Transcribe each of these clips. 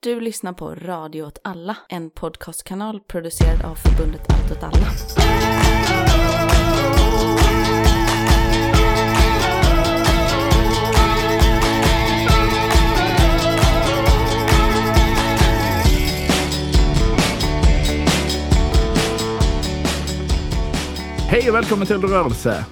Du lyssnar på Radio åt alla, en podcastkanal producerad av förbundet Allt åt alla. Hej och välkommen till Rörelse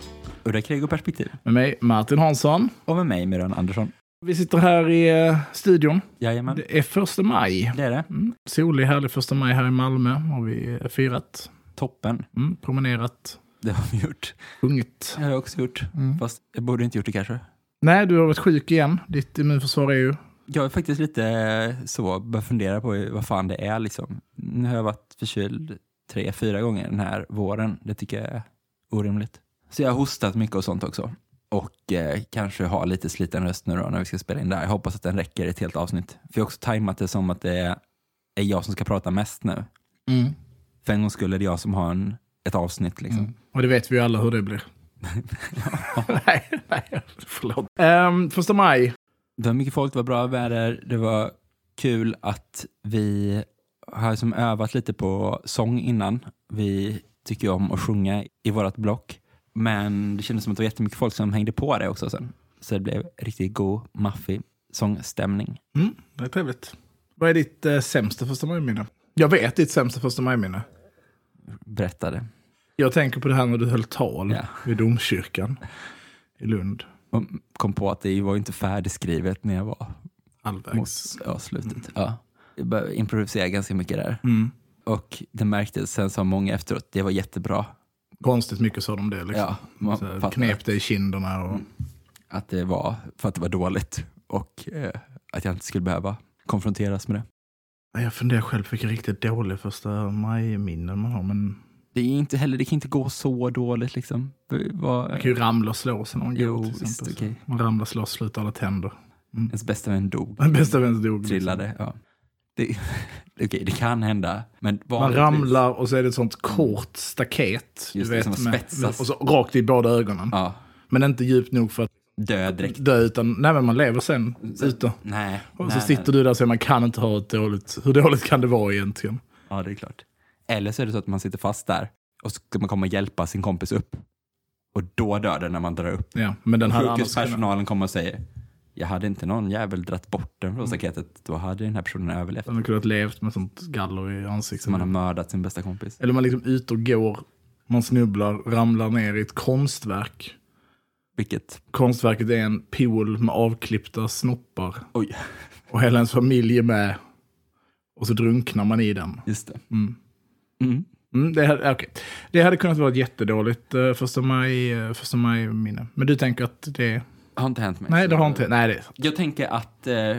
Udda krig och perspektiv. med mig Martin Hansson. Och med mig, Myran Andersson. Vi sitter här i eh, studion. Jajamän, Det är första maj. det är det. Mm. Solig, härlig första maj här i Malmö har vi eh, firat. Toppen. Mm. Promenerat, Det har vi gjort. sjungit. Det har jag också gjort. Mm. Fast jag borde inte gjort det kanske. Nej, du har varit sjuk igen. Ditt immunförsvar är ju... Jag är faktiskt lite eh, så, börjar fundera på vad fan det är liksom. Nu har jag varit förkyld tre, fyra gånger den här våren. Det tycker jag är orimligt. Så jag har hostat mycket och sånt också. Och eh, kanske har lite sliten röst nu då när vi ska spela in det här. Jag hoppas att den räcker ett helt avsnitt. För jag har också tajmat det som att det är, är jag som ska prata mest nu. Mm. För en gång skulle det jag som har en, ett avsnitt liksom. Mm. Och det vet vi ju alla hur det blir. nej, nej, förlåt. Um, första maj. Det var mycket folk, det var bra väder, det var kul att vi har som övat lite på sång innan. Vi tycker om att sjunga i vårt block. Men det kändes som att det var jättemycket folk som hängde på det också sen. Så det blev riktigt god, maffig sångstämning. Mm, det är trevligt. Vad är ditt eh, sämsta första maj-minne? Jag vet ditt sämsta första maj-minne. Berättade. Jag tänker på det här när du höll tal Ja. vid domkyrkan i Lund. Och kom på att det var inte färdigskrivet när jag var mot Halvvägs. ja, slutet. Ja. Jag började improvisera ganska mycket där. Mm. Och det märktes sen så många efteråt, det var jättebra. Konstigt mycket sa de det. Liksom. Ja, man Så knep det i kinderna. Och... att det var för att det var dåligt och eh, att jag inte skulle behöva konfronteras med det. Jag funderar själv vilka riktigt dåliga första maj-minnen man har. Men Det är inte heller, det kan inte gå så dåligt liksom. Det var, man kan ju ramla och slå sig någon gång. Jo, till visst, exempel. okej. Man ramlar, slår, slutar alla tänder. ens bästa vän dog, Den bästa vän dog. liksom. trillade. Ja. Det, okej, det kan hända. Men Man ramlar och så är det ett sånt kort staket. Just det, som spetsas. och så rakt i båda ögonen. Ja, Men inte djupt nog för att dö direkt. dö, utan nej, men man lever sen ute. Nej. Och nej, så sitter du där och säger man kan inte ha ett dåligt. Hur dåligt kan det vara egentligen? Ja, det är klart. Eller så är det så att man sitter fast där och så ska man komma och hjälpa sin kompis upp. Och då dör den när man drar upp. Ja, men den kunnat... Sjukhuspersonalen kommer och säger jag hade inte någon jävel dratt bort den från staketet, då hade den här personen överlevt. Den hade kunnat levt med sånt galler i ansiktet. Så man har mördat sin bästa kompis. Eller man liksom ut och går, man snubblar, ramlar ner i ett konstverk. Vilket, Konstverket är en pool med avklippta snoppar. oj, Och hela ens familj är med. Och så drunknar man i den. just det. Mm. Mm. Mm, det, hade, okej. det hade kunnat vara ett jättedåligt uh, första maj, uh, maj. Men du tänker att det... Har inte hänt mig. Nej, det har inte... Nej, det... Jag tänker att eh,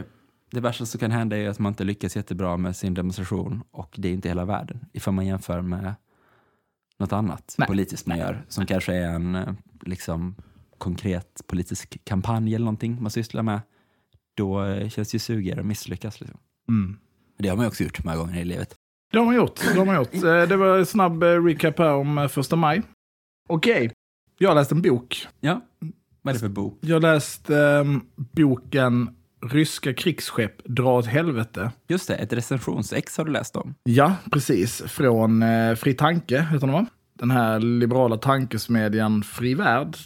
det värsta som kan hända är att man inte lyckas jättebra med sin demonstration och det är inte hela världen. Ifall man jämför med något annat Nej. politiskt man gör som kanske är en eh, liksom, konkret politisk kampanj eller någonting man sysslar med. Då eh, känns det ju sugigare att misslyckas. Liksom. Mm. Det har man ju också gjort många gånger i livet. Det har man gjort. Det, har man gjort. Eh, det var en snabb recap här om första maj. Okej, jag har läst en bok. Ja, vad är det för bok? Jag har läst ehm, boken Ryska krigsskepp dra åt helvete. Just det, ett recensionsex har du läst om. Ja, precis. Från eh, Fri Tanke, heter den va? Den här liberala tankesmedjan Fri Värld.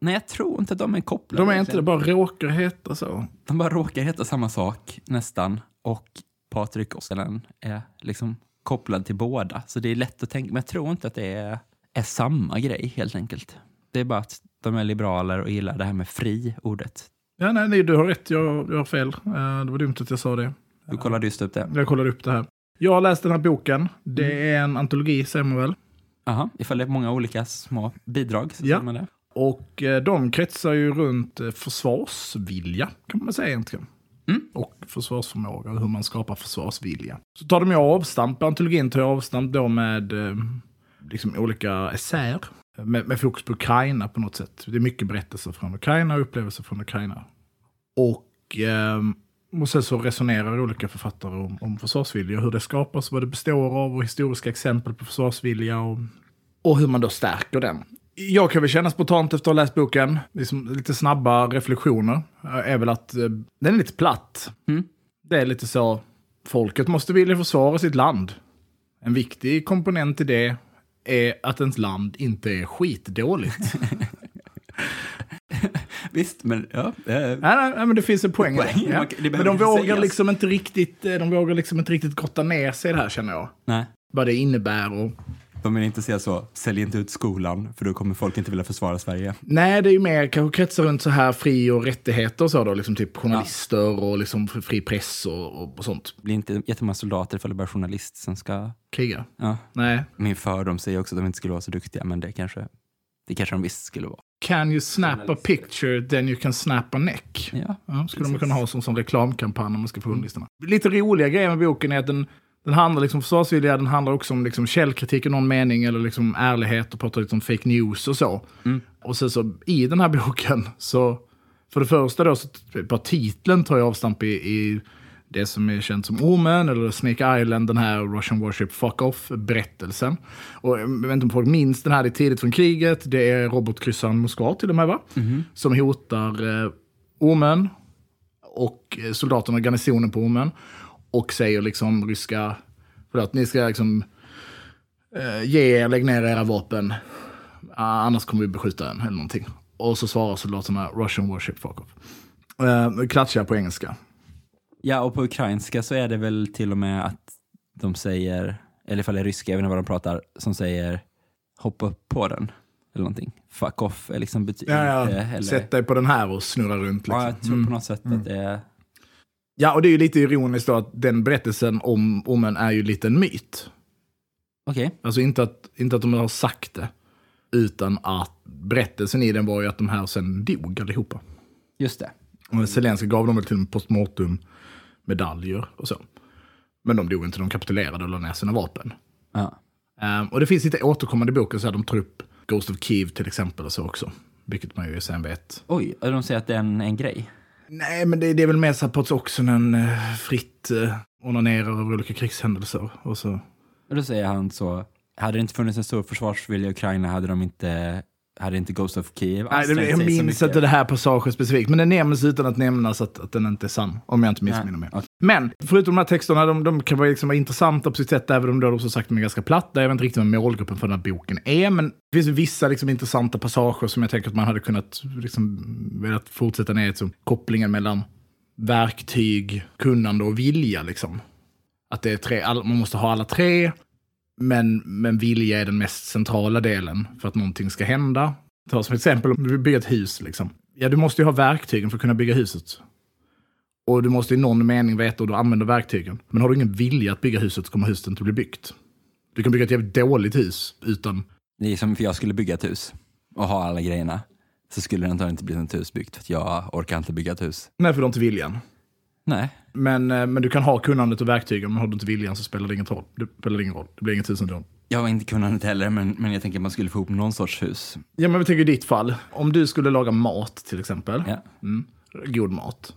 Nej, jag tror inte att de är kopplade. De är inte det, egentligen. bara råkar heta så. De bara råkar heta samma sak, nästan. Och Patrik Oskalen är liksom kopplad till båda. Så det är lätt att tänka, men jag tror inte att det är, är samma grej helt enkelt. Det är bara att de är liberaler och gillar det här med fri, ordet. Ja, nej, nej, du har rätt. Jag, jag har fel. Eh, det var dumt att jag sa det. Du kollade just upp det. Jag kollade upp det här. Jag har läst den här boken. Det är en antologi, säger man väl? Aha, ifall det är många olika små bidrag så Ja. säger man det. Och eh, de kretsar ju runt eh, försvarsvilja, kan man säga egentligen. Mm. Och försvarsförmåga, hur man skapar försvarsvilja. Så tar de ju avstamp, antologin tar avstamp då med liksom olika essäer. Med, med fokus på Ukraina på något sätt. Det är mycket berättelser från Ukraina och upplevelser från Ukraina. Och, eh, och sen så resonerar olika författare om, om försvarsvilja, hur det skapas, vad det består av och historiska exempel på försvarsvilja och, och hur man då stärker den. Jag kan väl känna spontant efter att ha läst boken, liksom lite snabba reflektioner, är väl att eh, den är lite platt. Mm. Det är lite så, Folket måste vilja försvara sitt land. En viktig komponent i det är att ens land inte är skitdåligt. Visst, men ja. Eh, nej, nej, nej, men det finns en poäng, Poäng. Ja. Men de vågar sägas. liksom inte riktigt, eh, de vågar liksom inte riktigt grotta ner sig i det här känner jag. nej. Vad det innebär och... De vill inte säga så, sälj inte ut skolan, för då kommer folk inte vilja försvara Sverige. Nej, det är ju mer kanske kretsar runt så här fri och rättigheter och så då, liksom typ journalister och liksom fri press och, och, sånt. Det blir inte jättemånga soldater ifall det bara är journalist som ska... Kriga. Ja. Nej. Min fördom säger också att de inte skulle vara så duktiga, men det kanske, det kanske de visst skulle vara. Can you snap a picture, then you can snap a neck. Ja. Ja, skulle de Precis. kunna ha som, som reklamkampanj om man ska få hundlistorna. Lite roliga grejer med boken är att den, den handlar liksom försvarsvilja, den handlar också om liksom källkritik i någon mening eller liksom ärlighet och pratar lite om fake news och så. Och sen så i den här boken så, för det första då, så bara titeln tar jag avstamp i, i det som är känt som Omen eller Snake Island, den här Russian Warship Fuck Off-berättelsen. Och jag vet inte om folk minns den här, det är tidigt från kriget, det är robotkryssaren Moskva till och med va? Som hotar eh, Omen och eh, soldaterna i garnisonen på Omen. Och säger liksom ryska, förlåt, ni ska liksom eh, ge er, lägg ner era vapen, Ah, annars kommer vi beskjuta en eller någonting. Och så svarar soldaterna Russian Warship Fuck Off. Eh, klatschar på engelska. ja, och på ukrainska så är det väl till och med att de säger, eller ifall det är ryska, jag vet inte vad de pratar, som säger hoppa upp på den. Eller någonting. Fuck off är liksom betyder Ja, ja. eller, Sätt dig på den här och snurra runt. Liksom. Ja, jag tror Mm. på något sätt att det är... Ja, och det är ju lite ironiskt då att den berättelsen om Omen är ju lite en myt. Okej. Alltså inte att, inte att de har sagt det, utan att berättelsen i den var ju att de här sen dog allihopa. Just det. Och Zelenskyj gav dem väl till en postmortum medaljer och så. Men de dog inte, de kapitulerade och la ner sina vapen. Ja. Ehm, och det finns lite återkommande boken, så här, de tar upp Ghost of Kiev till exempel och så också. Vilket man ju sen vet. Oj, och de säger att det är en, en grej. Nej, men det, det är väl mer så här på också en eh, fritt eh, onanerar över olika krigshändelser. Och så. Och då säger han så, hade det inte funnits en stor försvarsvilja i Ukraina hade de inte, hade inte Ghost of Kiev Nej, det, jag minns inte det här passagen specifikt, men den nämns utan att nämnas att, att den inte är sann. Om jag inte missminner mig. okej. Men förutom de här texterna, de, de kan vara, liksom intressanta på sitt sätt, även om de som sagt de är ganska platta. Jag vet inte riktigt vad målgruppen för den här boken är, men det finns vissa liksom, intressanta passager som jag tänker att man hade kunnat liksom, velat fortsätta ner till. Kopplingen mellan verktyg, kunnande och vilja. Liksom. Att det är tre, all, man måste ha alla tre, men, men vilja är den mest centrala delen för att någonting ska hända. Ta som exempel om du vill bygga ett hus. Liksom. Ja, du måste ju ha verktygen för att kunna bygga huset. Och du måste i någon mening veta hur du använder verktygen. Men har du ingen vilja att bygga huset så kommer huset inte bli byggt. Du kan bygga ett jävligt dåligt hus utan... Det är som för jag skulle bygga ett hus och ha alla grejerna. Så skulle det antagligen inte bli ett hus byggt för jag orkar inte bygga ett hus. Nej, för du har inte viljan. Nej. Men, eh, men du kan ha kunnandet och verktygen, men har du inte viljan så spelar det ingen roll. Det spelar ingen roll. Det blir inget ändå. Jag har inte kunnandet heller, men, men jag tänker att man skulle få ihop någon sorts hus. Ja, men vi tänker i ditt fall. Om du skulle laga mat till exempel, Ja. mm, god mat,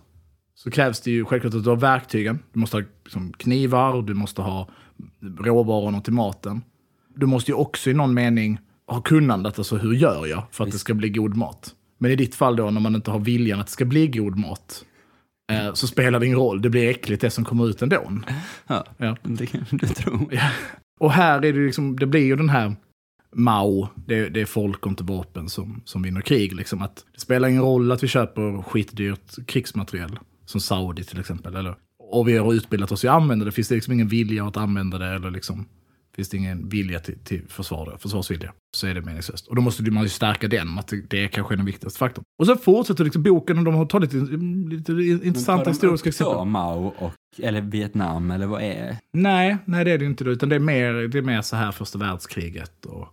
så krävs det ju självklart att du har verktygen. Du måste ha liksom, knivar, du måste ha råvarorna till maten. Du måste ju också i någon mening ha kunnandet, alltså hur gör jag för att det ska bli god mat? Men i ditt fall då, när man inte har viljan att det ska bli god mat, eh, så spelar det ingen roll. Det blir äckligt det som kommer ut ändå. Ja, Ja. det kan du tro. Och här är det liksom, det blir ju den här Mao, det, det är folk och inte vapen som, som vinner krig. Liksom. Att det spelar ingen roll att vi köper skitdyrt krigsmateriel, som Saudi till exempel. Eller, och vi har utbildat oss i att använda det, finns det liksom ingen vilja att använda det, eller liksom, finns det ingen vilja till, till försvar, försvarsvilja, så är det meningslöst. Och då måste man ju stärka den, att det, är kanske den viktigaste faktorn. Och så fortsätter liksom boken, och de har tagit lite, lite intressanta historiska exempel. Så, Mao och, eller Vietnam, eller vad är Nej, nej det är det inte. Då, utan det är mer, det är mer så här första världskriget och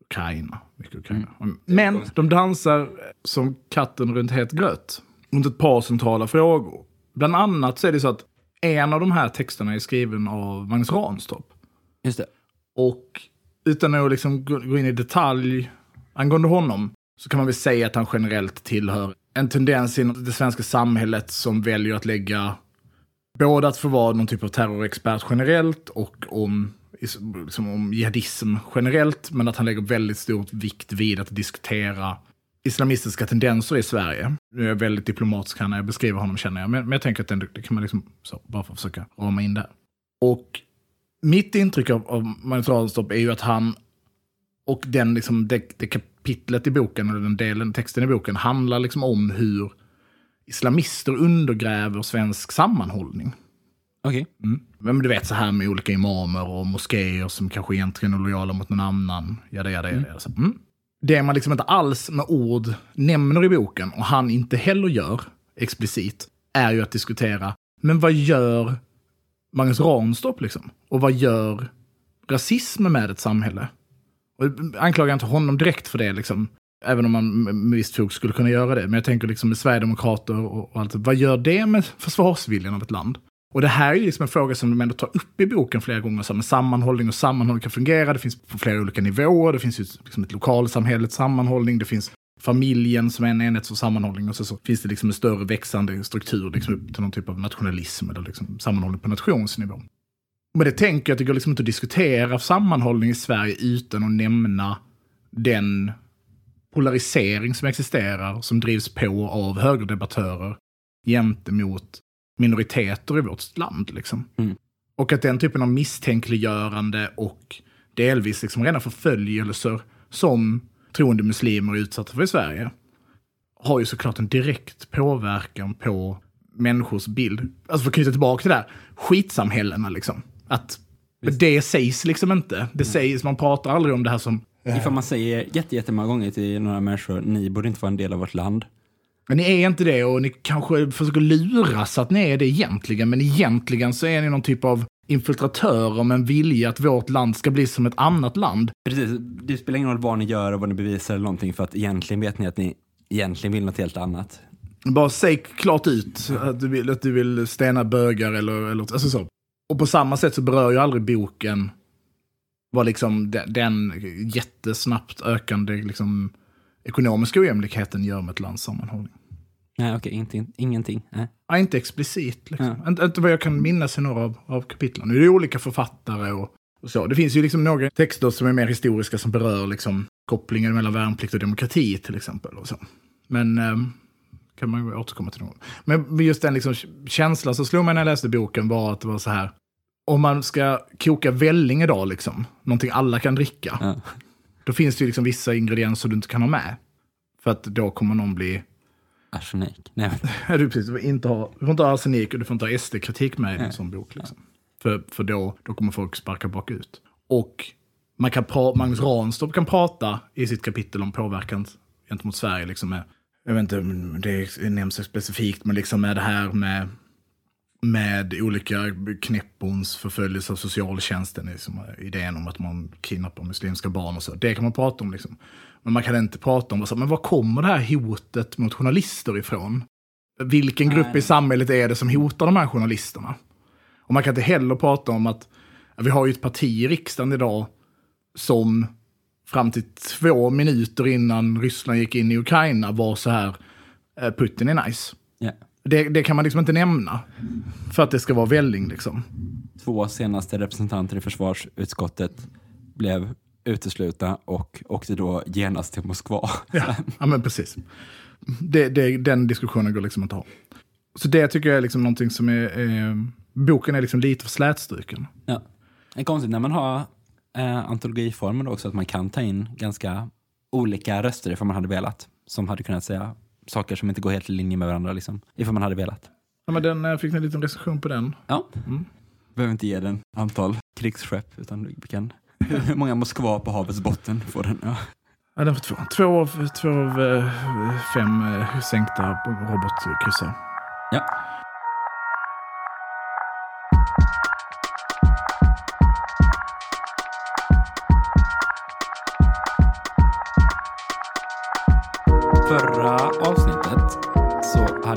Ukraina. Mycket Ukraina. Men de dansar som katten runt het gröt. Runt ett par centrala frågor. Bland annat så är det så att en av de här texterna är skriven av Magnus Ranstorp. Just det. Och utan att liksom gå in i detalj angående honom så kan man väl säga att han generellt tillhör en tendens inom det svenska samhället som väljer att lägga både att få vara någon typ av terrorexpert generellt och om, liksom, om jihadism generellt, men att han lägger väldigt stor vikt vid att diskutera islamistiska tendenser i Sverige. Nu är jag väldigt diplomatisk här när jag beskriver honom känner jag, men, men jag tänker att det, det kan man liksom, så, bara för att försöka rama in det. Och mitt intryck av, av Magnus Ranstorp är ju att han och den, liksom, det, det kapitlet i boken, eller den delen, texten i boken, handlar liksom om hur islamister undergräver svensk sammanhållning. Okej. Mm. Men du vet så här med olika imamer och moskéer som kanske egentligen är lojala mot någon annan. Jada, jada, jada. Mm. Så, mm. Det man liksom inte alls med ord nämner i boken, och han inte heller gör explicit, är ju att diskutera, men vad gör Magnus Ranstorp liksom? Och vad gör rasism med ett samhälle? Och jag anklagar inte honom direkt för det, liksom. Även om man med visst fog skulle kunna göra det. Men jag tänker liksom med Sverigedemokrater och, och allt. Vad gör det med försvarsviljan av ett land? Och det här är ju liksom en fråga som de ändå tar upp i boken flera gånger. Så med sammanhållning och sammanhållning kan fungera. Det finns på flera olika nivåer. Det finns ju liksom ett lokalsamhällets sammanhållning. Det finns familjen som en enhet som sammanhållning. Och så, så finns det liksom en större växande struktur liksom upp till någon typ av nationalism eller liksom sammanhållning på nationsnivå. Men det tänker jag att det går liksom inte att diskutera sammanhållning i Sverige utan att nämna den polarisering som existerar, som drivs på av högerdebattörer gentemot minoriteter i vårt land. Liksom. Mm. Och att den typen av misstänkliggörande och delvis liksom rena förföljelser som troende muslimer är utsatta för i Sverige har ju såklart en direkt påverkan på människors bild. Alltså för att knyta tillbaka till det där, skitsamhällena liksom. Att Visst. det sägs liksom inte. Det sägs, man pratar aldrig om det här som Ifall man säger jätte, jättemånga gånger till några människor, ni borde inte vara en del av vårt land. Men ni är inte det och ni kanske försöker luras att ni är det egentligen. Men egentligen så är ni någon typ av infiltratörer med en vilja att vårt land ska bli som ett annat land. Precis, det spelar ingen roll vad ni gör och vad ni bevisar eller någonting för att egentligen vet ni att ni egentligen vill något helt annat. Bara säg klart ut att du vill, att du vill stena bögar eller, eller alltså så. Och på samma sätt så berör ju aldrig boken vad liksom den, den jättesnabbt ökande liksom, ekonomiska ojämlikheten gör med ett lands sammanhållning. Nej, okej, inte, ingenting. Nej. Ja, inte explicit. Liksom. Inte, inte vad jag kan minnas i några av, av kapitlen. Nu är det olika författare och, och så. Det finns ju liksom några texter som är mer historiska som berör liksom, kopplingen mellan värnplikt och demokrati till exempel. Och så. Men eh, kan man ju återkomma till någon. Men just den liksom, känslan som slog mig när jag läste boken var att det var så här. Om man ska koka välling idag, liksom, någonting alla kan dricka, Ja. då finns det ju liksom vissa ingredienser du inte kan ha med. För att då kommer någon bli Arsenik. Nej, du, precis, du, får inte ha, du får inte ha arsenik och du får inte ha SD-kritik med i en sån bok. Liksom. För, för då, då kommer folk sparka bakut. Och man kan pra, Magnus Ranstorp kan prata i sitt kapitel om påverkan gentemot Sverige. Liksom med, jag vet inte om det nämns specifikt, men liksom med det här med, med olika knäppons förföljelse av socialtjänsten. Liksom, idén om att man kidnappar muslimska barn och så. Det kan man prata om. Liksom. Men man kan inte prata om vad, men var kommer det här hotet mot journalister ifrån? Vilken grupp Nej. i samhället är det som hotar de här journalisterna? Och man kan inte heller prata om att vi har ju ett parti i riksdagen idag som fram till två minuter innan Ryssland gick in i Ukraina var så här, eh, Putin är nice. ja. Det, det kan man liksom inte nämna. För att det ska vara välling liksom. Två senaste representanter i försvarsutskottet blev uteslutna och åkte då genast till Moskva. Ja, ja men precis. Det, det, den diskussionen går liksom inte att ha. Så det tycker jag är liksom någonting som är... Eh, boken är liksom lite för slätstruken. Ja. Det är konstigt när man har eh, antologiformen också att man kan ta in ganska olika röster ifall man hade velat. Som hade kunnat säga saker som inte går helt i linje med varandra liksom. Ifall man hade velat. Ja, men den, eh, fick ni en liten recension på den? Ja. Mm. Behöver inte ge den antal krigsskepp utan vi kan hur många Moskva på havets botten får den. Ja. Ja, den får två. Två av, två av eh, fem eh, sänkta robotkryssar. ja.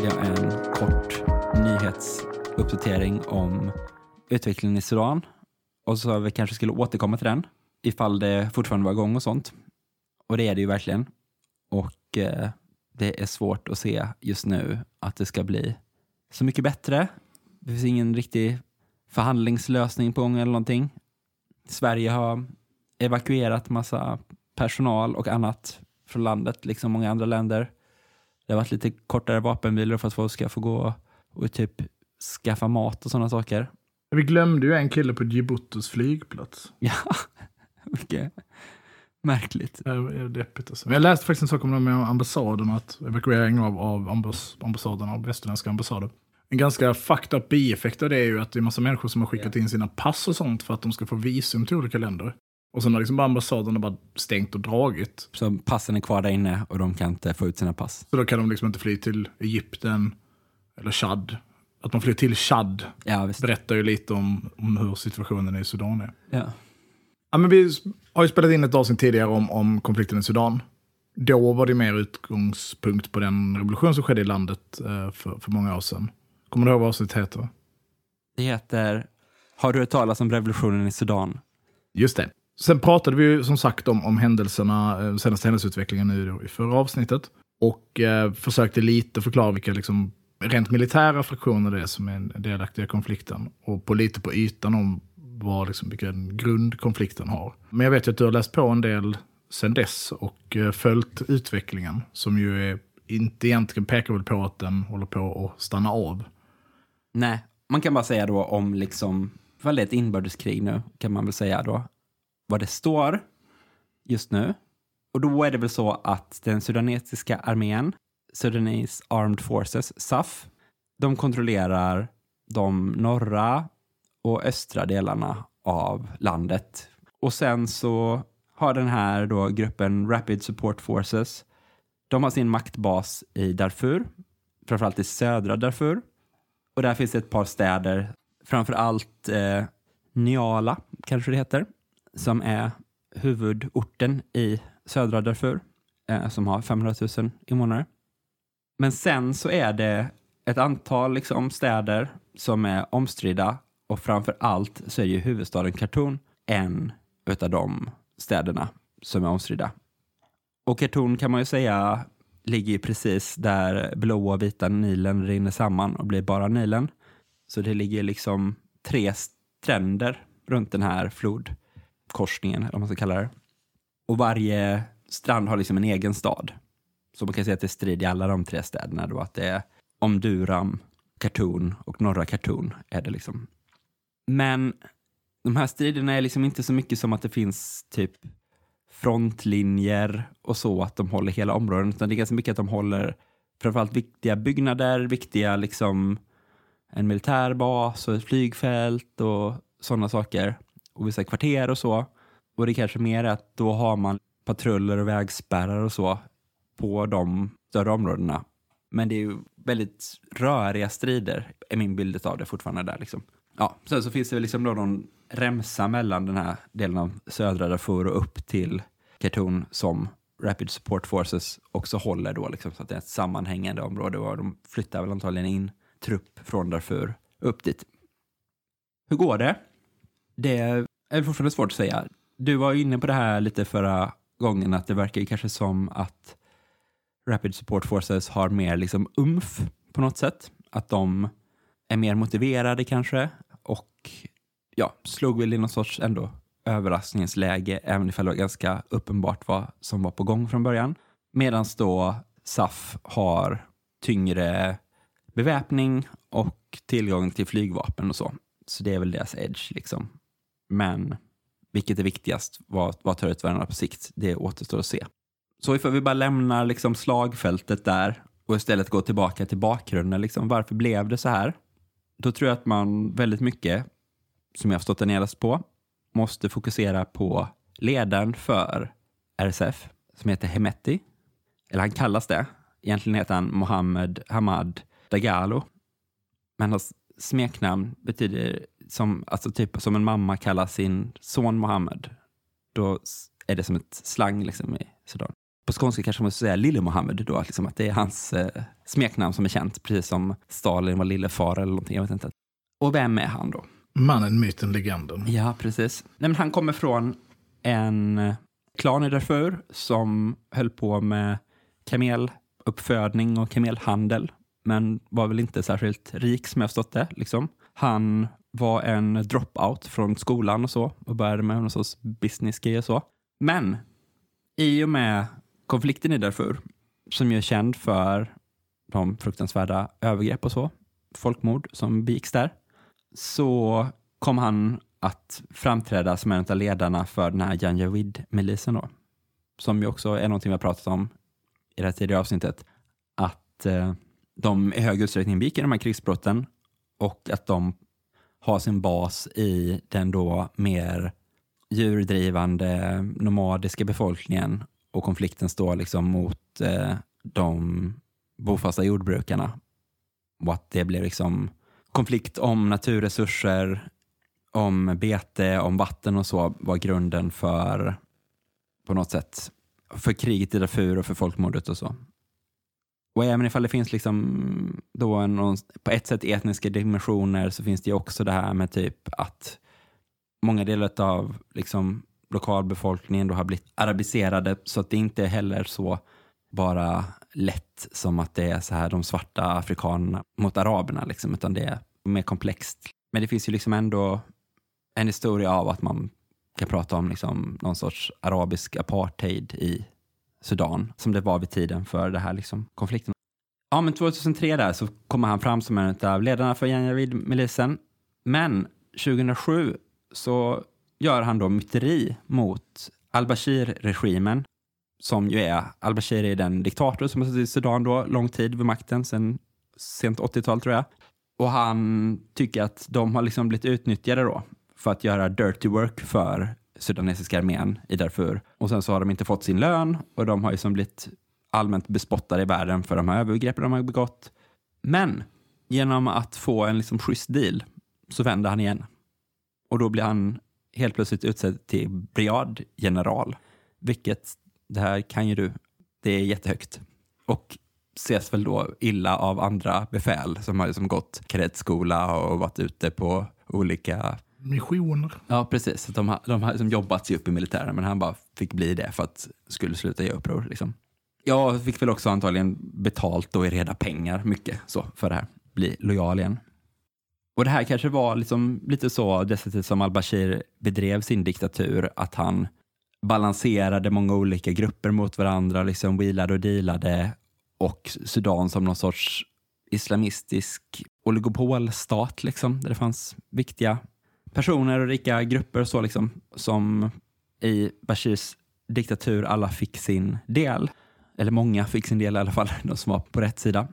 Jag en kort nyhetsuppdatering om utvecklingen i Sudan. Och så vi kanske skulle återkomma till den ifall det fortfarande var igång och sånt. Och det är det ju verkligen. Och eh, det är svårt att se just nu att det ska bli så mycket bättre. Det finns ingen riktig förhandlingslösning på gång eller någonting. Sverige har evakuerat massa personal och annat från landet, liksom många andra länder. Det har varit lite kortare vapenvilor för att folk ska få gå och typ skaffa mat och sådana saker. Vi glömde ju en kille på Djiboutis flygplats. Ja, mycket märkligt. Det är deppigt alltså. Jag läste faktiskt en sak om det med ambassaden, att evakuering av, av ambass, ambassaderna, av västerländska ambassader. En ganska fucked up bieffekt av det är ju att det är massa människor som har skickat in sina pass och sånt för att de ska få visum till olika länder. Och sen har liksom bara ambassaderna bara stängt och dragit. Så passen är kvar där inne och de kan inte få ut sina pass. Så då kan de liksom inte fly till Egypten eller Chad. Att man flyr till Chad Ja, visst. berättar ju lite om, om hur situationen i Sudan är. Ja. Ja, men vi har ju spelat in ett avsnitt tidigare om, om konflikten i Sudan. Då var det mer utgångspunkt på den revolution som skedde i landet eh, för, för många år sedan. Kommer du ihåg vad avsnittet heter? Det heter Har du hört talas om revolutionen i Sudan? Just det. Sen pratade vi ju som sagt om, om händelserna, eh, senaste händelseutvecklingen nu i förra avsnittet. Och eh, försökte lite förklara vilka liksom, rent militära fraktioner det är som är delaktiga i konflikten. Och på lite på ytan om vad, liksom, vilken grund konflikten har. Men jag vet ju att du har läst på en del sen dess och eh, följt utvecklingen. Som ju är, inte egentligen pekar väl på att den håller på att stanna av. Nej, man kan bara säga då om liksom, ifall det är ett inbördeskrig nu, kan man väl säga då, vad det står just nu. Och då är det väl så att den sudanesiska armén, Sudanese Armed Forces, SAF, de kontrollerar de norra och östra delarna av landet. Och sen så har den här då gruppen Rapid Support Forces, de har sin maktbas i Darfur, framförallt i södra Darfur. Och där finns det ett par städer, framför allt eh, Niala kanske det heter, som är huvudorten i södra Darfur, eh, som har 500 000 invånare. Men sen så är det ett antal liksom, städer som är omstridda och framför allt så är ju huvudstaden Khartoum en utav de städerna som är omstridda. Och Khartoum kan man ju säga ligger ju precis där blåa och vita Nilen rinner samman och blir bara Nilen. Så det ligger liksom tre stränder runt den här flodkorsningen, eller vad man ska kalla det. Och varje strand har liksom en egen stad. Så man kan säga att det strider i alla de tre städerna då, att det är Omduram, Khartoum och norra Khartoum är det liksom. Men de här striderna är liksom inte så mycket som att det finns typ frontlinjer och så, att de håller hela områden, utan det är ganska mycket att de håller framförallt viktiga byggnader, viktiga liksom en militärbas och ett flygfält och sådana saker och vissa kvarter och så. Och det kanske mer är att då har man patruller och vägspärrar och så på de större områdena. Men det är ju väldigt röriga strider, är min bild av det fortfarande där. Liksom. Ja, sen så finns det liksom då någon remsa mellan den här delen av södra Darfur och upp till Khartoum som Rapid Support Forces också håller då, liksom, så att det är ett sammanhängande område och de flyttar väl antagligen in trupp från Darfur upp dit. Hur går det? Det är fortfarande svårt att säga. Du var inne på det här lite förra gången att det verkar ju kanske som att Rapid Support Forces har mer liksom umf på något sätt. Att de är mer motiverade kanske och ja, slog väl i någon sorts ändå överraskningsläge även ifall det var ganska uppenbart vad som var på gång från början. Medan då SAF har tyngre beväpning och tillgång till flygvapen och så. Så det är väl deras edge liksom. Men vilket är viktigast? Vad, vad tar ut varandra på sikt? Det återstår att se. Så ifall vi bara lämnar liksom slagfältet där och istället går tillbaka till bakgrunden, liksom, varför blev det så här? Då tror jag att man väldigt mycket, som jag har stått och på, måste fokusera på ledaren för RSF, som heter Hemeti. Eller han kallas det. Egentligen heter han Mohammed Hamad Dagalo. Men hans smeknamn betyder som, alltså typ som en mamma kallar sin son Mohammed. Då är det som ett slang liksom i Sudan. På skånska kanske man ska säga Lille Mohammed då, liksom att det är hans eh, smeknamn som är känt, precis som Stalin var lillefar eller någonting, jag vet inte. Och vem är han då? Mannen, myten, legenden. Ja, precis. Nej, men han kommer från en klan i Darfur som höll på med kameluppfödning och kamelhandel, men var väl inte särskilt rik som jag förstått det. Liksom. Han var en dropout från skolan och så och började med någon sorts business och så. Men i och med konflikten i Darfur, som ju är känd för de fruktansvärda övergrepp och så, folkmord som begicks där, så kom han att framträda som en av ledarna för den här Janjaweed-milisen då, som ju också är någonting vi har pratat om i det här tidigare avsnittet, att eh, de i hög utsträckning begick i de här krigsbrotten och att de har sin bas i den då mer djurdrivande nomadiska befolkningen och konflikten står liksom mot eh, de bofasta jordbrukarna. Och att det blir liksom konflikt om naturresurser, om bete, om vatten och så var grunden för på något sätt för kriget i Darfur och för folkmordet och så. Och även ifall det finns liksom då en, på ett sätt etniska dimensioner så finns det ju också det här med typ att många delar av liksom lokalbefolkningen då har blivit arabiserade så att det inte är heller så bara lätt som att det är så här de svarta afrikanerna mot araberna liksom, utan det är mer komplext. Men det finns ju liksom ändå en historia av att man kan prata om liksom någon sorts arabisk apartheid i Sudan, som det var vid tiden för det här liksom, konflikten. Ja, men 2003 där så kommer han fram som en av ledarna för Janjaweed-milisen. Men 2007 så gör han då myteri mot al-Bashir-regimen, som ju är, al-Bashir är den diktator som har suttit i Sudan då, lång tid vid makten, sen sent 80-tal tror jag. Och han tycker att de har liksom blivit utnyttjade då för att göra dirty work för sudanesiska armén i Darfur. Och sen så har de inte fått sin lön och de har ju som blivit allmänt bespottade i världen för de här övergreppen de har begått. Men genom att få en liksom schysst deal så vänder han igen. Och då blir han helt plötsligt utsedd till brigadgeneral. Vilket, det här kan ju du, det är jättehögt. Och ses väl då illa av andra befäl som har liksom gått kadettskola och varit ute på olika Missioner. Ja, precis. De de har liksom jobbat sig upp i militären, men han bara fick bli det för att skulle sluta ge uppror. Liksom. Jag fick väl också antagligen betalt då i reda pengar, mycket så, för det här. Bli lojal igen. Och det här kanske var liksom lite så det som al-Bashir bedrev sin diktatur, att han balanserade många olika grupper mot varandra, liksom wheelade och dealade och Sudan som någon sorts islamistisk oligopolstat, liksom, där det fanns viktiga personer och rika grupper och så liksom, som i Bashirs diktatur alla fick sin del. Eller många fick sin del i alla fall, de som var på rätt sida.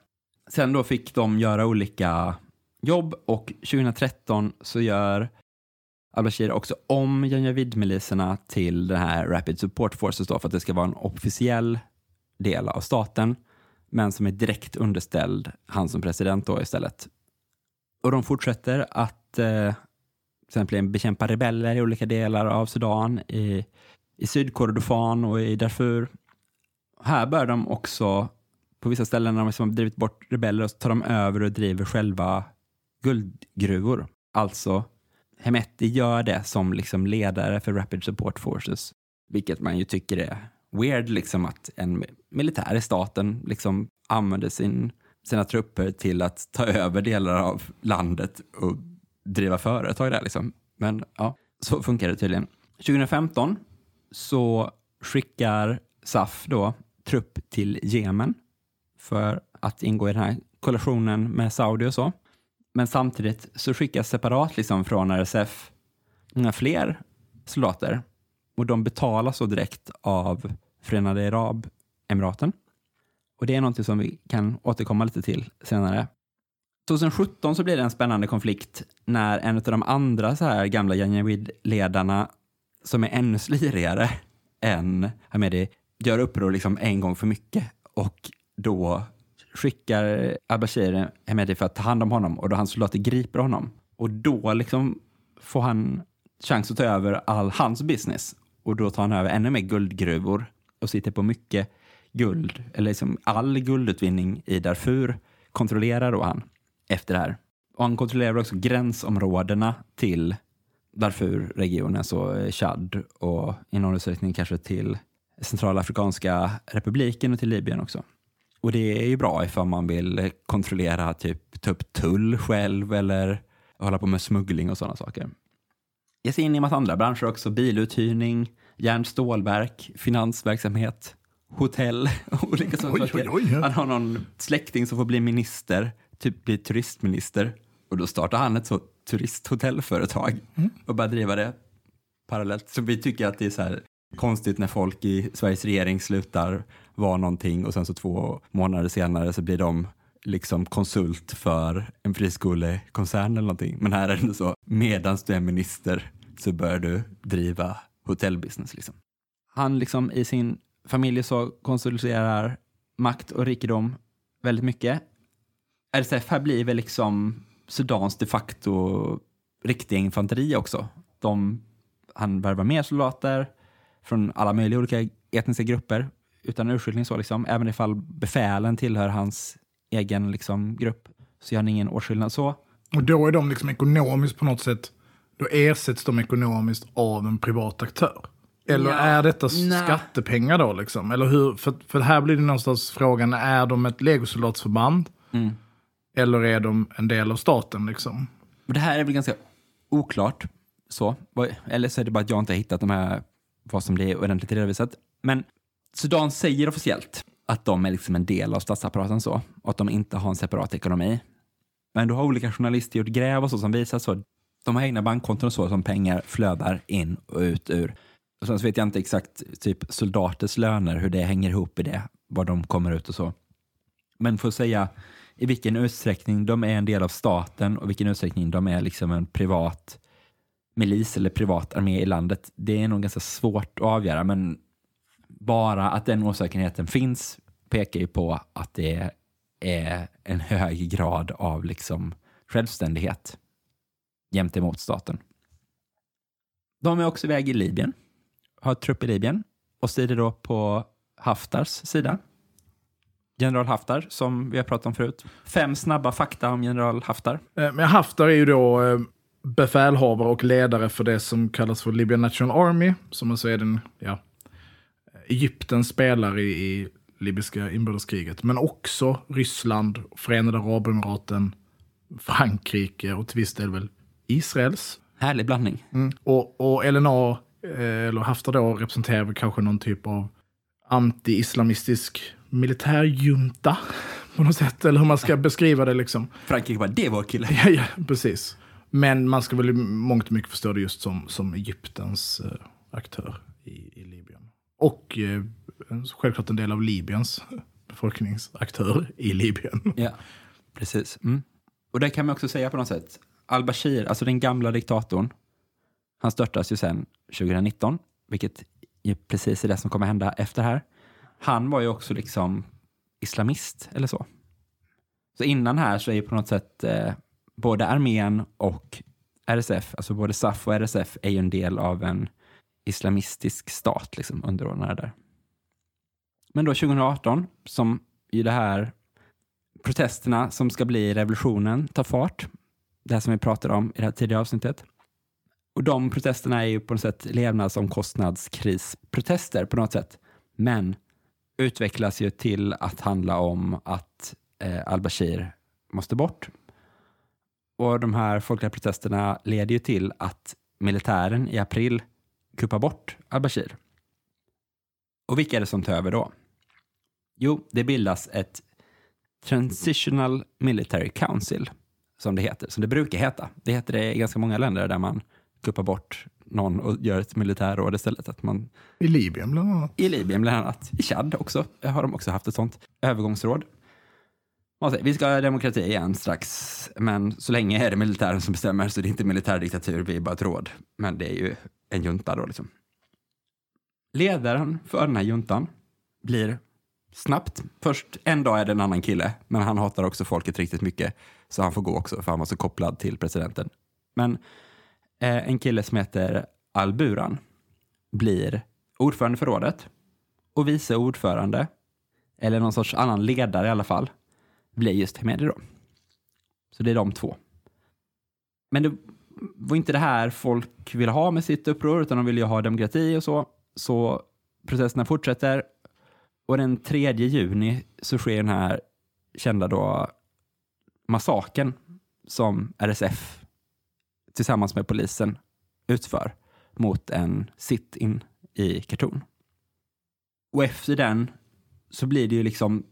Sen då fick de göra olika jobb och 2013 så gör al-Bashir också om Janjavid-miliserna till den här Rapid Support Forces då, för att det ska vara en officiell del av staten, men som är direkt underställd han som president då istället. Och de fortsätter att eh, exempel bekämpa rebeller i olika delar av Sudan, i, i Sydkordofan och i Darfur. Här bör de också, på vissa ställen när de liksom har drivit bort rebeller, så tar de över och driver själva guldgruvor. Alltså, Hemeti gör det som liksom ledare för Rapid Support Forces, vilket man ju tycker är weird, liksom att en militär i staten liksom använder sin, sina trupper till att ta över delar av landet och driva företag där liksom. Men ja, så funkar det tydligen. 2015 så skickar SAF då trupp till Jemen för att ingå i den här koalitionen med Saudi och så. Men samtidigt så skickas separat liksom från RSF många fler soldater och de betalas så direkt av Förenade Arabemiraten. Och det är någonting som vi kan återkomma lite till senare. 2017 så blir det en spännande konflikt när en av de andra så här gamla Janjaweed-ledarna som är ännu slirigare än Hamedi gör uppror liksom en gång för mycket och då skickar Abashir Hamedi för att ta hand om honom och då hans soldater griper honom. Och då liksom får han chans att ta över all hans business och då tar han över ännu mer guldgruvor och sitter på mycket guld, eller liksom all guldutvinning i Darfur kontrollerar då han efter det här. Och han kontrollerar också gränsområdena till Darfur-regionen, så Chad och i någon utsträckning kanske till Centralafrikanska republiken och till Libyen också. Och det är ju bra ifall man vill kontrollera, typ ta upp tull själv eller hålla på med smuggling och sådana saker. Ge sig in i en massa andra branscher också, biluthyrning, järn stålverk, finansverksamhet, hotell och olika sådana saker. Han har någon släkting som får bli minister, typ bli turistminister. Och då startar han ett så turisthotellföretag Mm. och börjar driva det parallellt. Så vi tycker att det är så här konstigt när folk i Sveriges regering slutar vara någonting och sen så två månader senare så blir de liksom konsult för en friskolekoncern eller någonting. Men här är det så, medan du är minister så bör du driva hotellbusiness liksom. Han liksom i sin familj så konsoliderar makt och rikedom väldigt mycket. RSF här blir väl liksom Sudans de facto riktiga infanteri också. De, han värvar mer soldater från alla möjliga olika etniska grupper utan urskiljning så liksom. Även ifall befälen tillhör hans egen liksom, grupp så gör han ingen åtskillnad så. Och då är de liksom ekonomiskt på något sätt, då ersätts de ekonomiskt av en privat aktör. Eller Ja, är detta nej. skattepengar då liksom? Eller hur? För, för här blir det någonstans frågan, är de ett legosoldatsförband? Mm. Eller är de en del av staten liksom? Det här är väl ganska oklart. Så. Eller så är det bara att jag inte har hittat de här, vad som blir ordentligt redovisat. Men Sudan säger officiellt att de är liksom en del av statsapparaten så, och att de inte har en separat ekonomi. Men då har olika journalister gjort gräv och så som visar så. De har egna bankkonton och så som pengar flödar in och ut ur. Och sen så vet jag inte exakt typ soldaters löner, hur det hänger ihop i det, var de kommer ut och så. Men för att säga i vilken utsträckning de är en del av staten och vilken utsträckning de är liksom en privat milis eller privat armé i landet, det är nog ganska svårt att avgöra. Men bara att den osäkerheten finns pekar ju på att det är en hög grad av liksom självständighet jämt emot staten. De är också iväg i Libyen, har trupp i Libyen och strider då på Haftars sida. General Haftar, som vi har pratat om förut. Fem snabba fakta om general Haftar. Eh, Men Haftar är ju då eh, befälhavare och ledare för det som kallas för Libyan National Army, som alltså är den, ja, Egypten spelar i, i libyska inbördeskriget, men också Ryssland, Förenade Arabemiraten, Frankrike och till viss del väl Israels. Härlig blandning. Mm. Och, och LNA, eh, eller Haftar då, representerar väl kanske någon typ av anti-islamistisk militärjunta på något sätt, eller hur man ska beskriva det liksom. Frankrike bara, det var kille. Ja, ja, precis. Men man ska väl i mångt och mycket förstå det just som, som Egyptens eh, aktör i, i Libyen. Och eh, självklart en del av Libyens befolkningsaktör i Libyen. Ja, precis. Mm. Och det kan man också säga på något sätt. Al-Bashir, alltså den gamla diktatorn, han störtas ju sen 2019, vilket är precis är det som kommer hända efter här. Han var ju också liksom islamist eller så. Så innan här så är ju på något sätt eh, både armén och RSF, alltså både SAF och RSF är ju en del av en islamistisk stat, liksom underordnade där. Men då 2018, som i det här protesterna som ska bli revolutionen tar fart. Det här som vi pratade om i det här tidigare avsnittet. Och de protesterna är ju på något sätt levnadsomkostnadskrisprotester på något sätt. Men utvecklas ju till att handla om att eh, al-Bashir måste bort. Och de här folkliga protesterna leder ju till att militären i april kuppar bort al-Bashir. Och vilka är det som tar över då? Jo, det bildas ett Transitional Military Council, som det heter, som det brukar heta. Det heter det i ganska många länder där man kuppar bort någon och gör ett militärråd istället. Att man, I Libyen bland annat. I Libyen bland annat, i Chad också, har de också haft ett sånt övergångsråd. Man säger, vi ska ha demokrati igen strax, men så länge är det militären som bestämmer, så det är inte militärdiktatur, vi är bara ett råd. Men det är ju en junta då liksom. Ledaren för den här juntan blir snabbt. Först en dag är det en annan kille, men han hatar också folket riktigt mycket. Så han får gå också, för han var så kopplad till presidenten. Men eh, en kille som heter Al-Buran blir ordförande för rådet och vice ordförande, eller någon sorts annan ledare i alla fall, blir just Hemedi då. Så det är de två. Men det var inte det här folk ville ha med sitt uppror, utan de ville ju ha demokrati och så. Så processerna fortsätter och den 3 juni så sker den här kända då massaken som RSF tillsammans med polisen utför mot en sit-in i Khartoum. Och efter den så blir det ju liksom,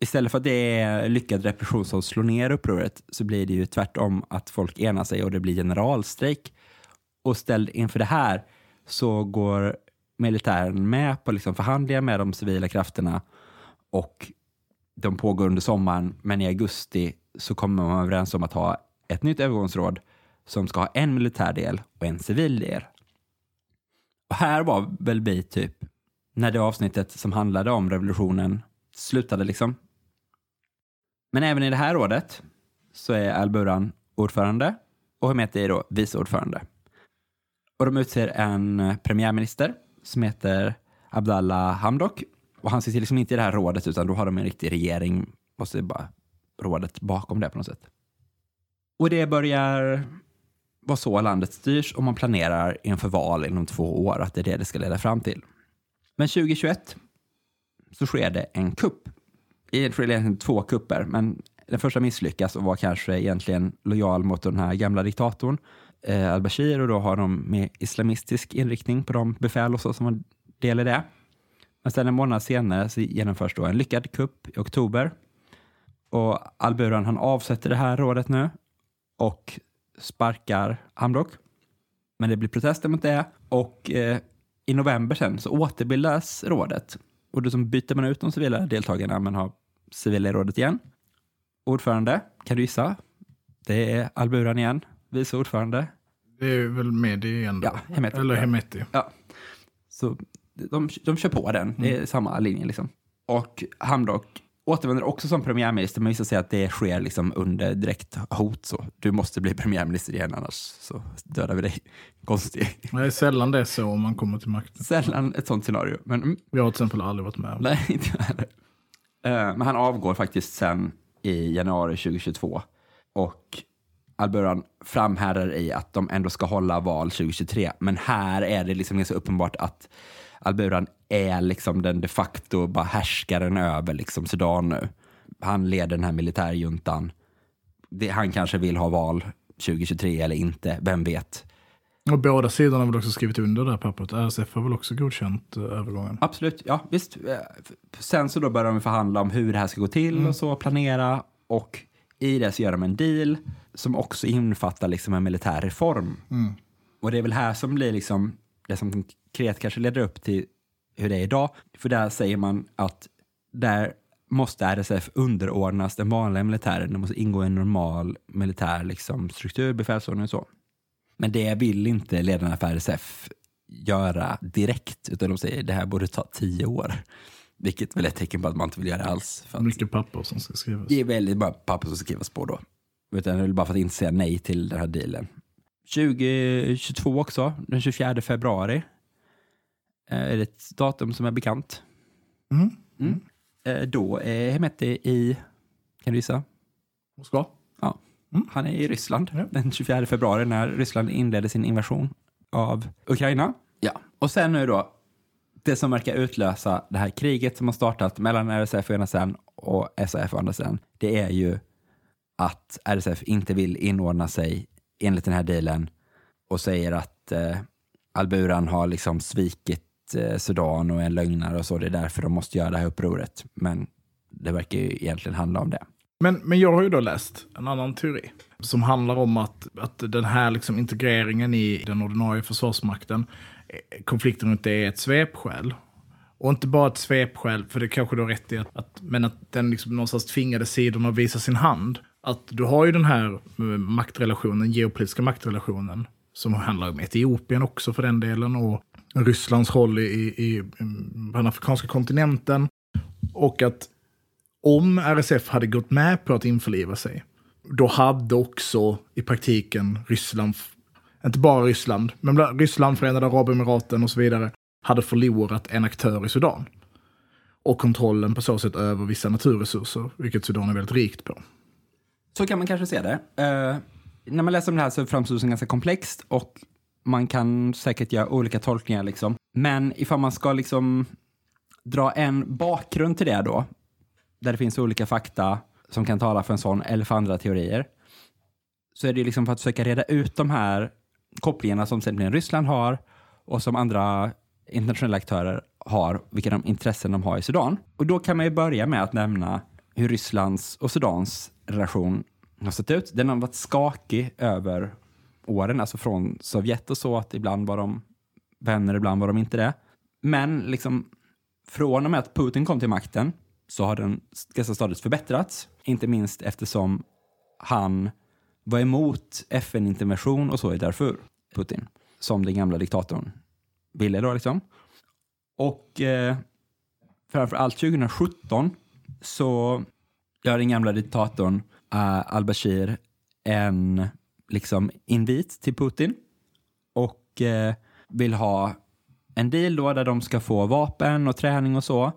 istället för att det är lyckad repression som slår ner upproret, så blir det ju tvärtom att folk enar sig och det blir generalstrejk. Och ställd inför det här så går militären med på liksom förhandlingar med de civila krafterna och de pågår under sommaren, men i augusti så kommer man överens om att ha ett nytt övergångsråd som ska ha en militär del och en civil del. Och här var väl vi typ när det avsnittet som handlade om revolutionen slutade liksom. Men även i det här rådet så är Al-Buran ordförande och Hemeti är då vice ordförande. Och de utser en eh, premiärminister som heter Abdallah Hamdok. Och han sitter liksom inte i det här rådet utan då har de en riktig regering och så är bara rådet bakom det på något sätt. Och det börjar vara så landet styrs och man planerar inför val inom två år att det är det det ska leda fram till. Men 2021 så sker det en kupp. Egentligen två kupper, men den första misslyckas och var kanske egentligen lojal mot den här gamla diktatorn eh, al-Bashir och då har de med islamistisk inriktning på de befäl och så som var del i det. Men sen en månad senare så genomförs då en lyckad kupp i oktober. Och al-Buran han avsätter det här rådet nu och sparkar Hamdok. Men det blir protester mot det och eh, i november sen så återbildas rådet. Och då byter man ut de civila deltagarna men har civila i rådet igen. Ordförande, kan du gissa? Det är Alburan igen, vice ordförande. Det är väl Medi igen då? Ja, Hemeti. Eller Hemeti. Ja. Så de, de kör på den, det är samma linje liksom. Och Hamdok återvänder också som premiärminister, men visar sig att det sker liksom under direkt hot. Så du måste bli premiärminister igen, annars så dödar vi dig. Konstigt. Det är sällan det är så om man kommer till makten. Sällan ett sånt scenario. Men mm, Jag har till exempel aldrig varit med om det. nej, inte heller. Eh, Men han avgår faktiskt sen i januari 2022. Och Alburan framhärdar i att de ändå ska hålla val 2023. Men här är det liksom ganska uppenbart att Alburan är liksom den de facto bara härskaren över liksom Sudan nu. Han leder den här militärjuntan. Det, han kanske vill ha val 2023 eller inte, vem vet? Och båda sidorna har väl också skrivit under det här pappret. RSF har väl också godkänt eh, övergången. Absolut, ja visst. Eh, Sen så då börjar de förhandla om hur det här ska gå till och så, planera. Och i det så gör de en deal som också innefattar liksom en militär reform. Och det är väl här som blir liksom det som konkret kanske leder upp till hur det är idag. För där säger man att där måste RSF underordnas den vanliga militären. Det måste ingå i en normal militär liksom, struktur, befälsordning och så. Men det vill inte ledarna för RSF göra direkt, utan de säger det här borde ta tio år. Vilket väl är ett tecken på att man inte vill göra det alls. För Mycket papper som ska skrivas. det är väldigt bara papper som ska skrivas på då. Utan det är bara för att inte säga nej till den här dealen. 2022 också, den 24 februari. Eh, Är det ett datum som är bekant. Mm. Mm. Eh, Då är Hemeti i, kan du gissa? Moskva? Ja, han är i Ryssland Ja. den 24 februari när Ryssland inledde sin invasion av Ukraina. Ja, och sen nu då, det som verkar utlösa det här kriget som har startat mellan RSF å ena sidan och SAF å andra sidan, det är ju att RSF inte vill inordna sig enligt den här dealen och säger att eh, Alburan har liksom svikit Eh, Sudan och är en lögnare och så. Det är därför de måste göra det här upproret. Men det verkar ju egentligen handla om det. Men, men jag har ju då läst en annan teori som handlar om att, att den här liksom integreringen i den ordinarie försvarsmakten, eh, konflikten runt det är ett svepskäl. Och inte bara ett svepskäl, för det kanske du har rätt i, att, att, men att den liksom någonstans tvingade sidorna att visa sin hand. Att du har ju den här eh, maktrelationen, geopolitiska maktrelationen, som handlar om Etiopien också för den delen, och Rysslands roll i, i, i på den afrikanska kontinenten. Och att om RSF hade gått med på att införliva sig, då hade också i praktiken Ryssland, inte bara Ryssland, men Ryssland, Förenade Arabemiraten och så vidare, hade förlorat en aktör i Sudan. Och kontrollen på så sätt över vissa naturresurser, vilket Sudan är väldigt rikt på. Så kan man kanske se det. Uh, när man läser om det här så framstår det som ganska komplext och man kan säkert göra olika tolkningar. Liksom. Men ifall man ska liksom dra en bakgrund till det då, där det finns olika fakta som kan tala för en sån eller för andra teorier, så är det liksom för att försöka reda ut de här kopplingarna som sen Ryssland har och som andra internationella aktörer har, vilka de intressen de har i Sudan. Och då kan man ju börja med att nämna hur Rysslands och Sudans relation har sett ut. Den har varit skakig över åren, alltså från Sovjet och så, att ibland var de vänner, ibland var de inte det. Men liksom från och med att Putin kom till makten så har den ganska stadigt förbättrats. Inte minst eftersom han var emot FN-intervention och så i Darfur, Putin, som den gamla diktatorn ville då liksom. Och eh, framför allt 2017 så gör den gamla diktatorn uh, al-Bashir en liksom invit till Putin och eh, vill ha en deal då där de ska få vapen och träning och så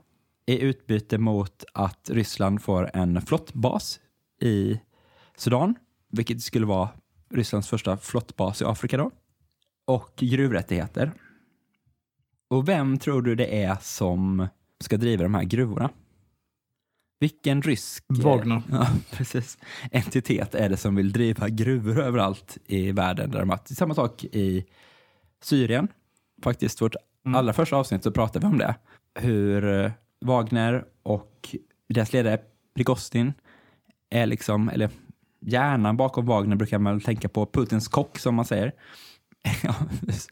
i utbyte mot att Ryssland får en flottbas i Sudan, vilket skulle vara Rysslands första flottbas i Afrika då, och gruvrättigheter. Och vem tror du det är som ska driva de här gruvorna? Vilken rysk Wagner. Ja, precis. entitet är det som vill driva gruvor överallt i världen? Där de har, samma sak i Syrien. Faktiskt, vårt Mm. allra första avsnitt så pratade vi om det. Hur eh, Wagner och deras ledare Prigozjin är liksom, eller hjärnan bakom Wagner brukar man tänka på, Putins kock som man säger.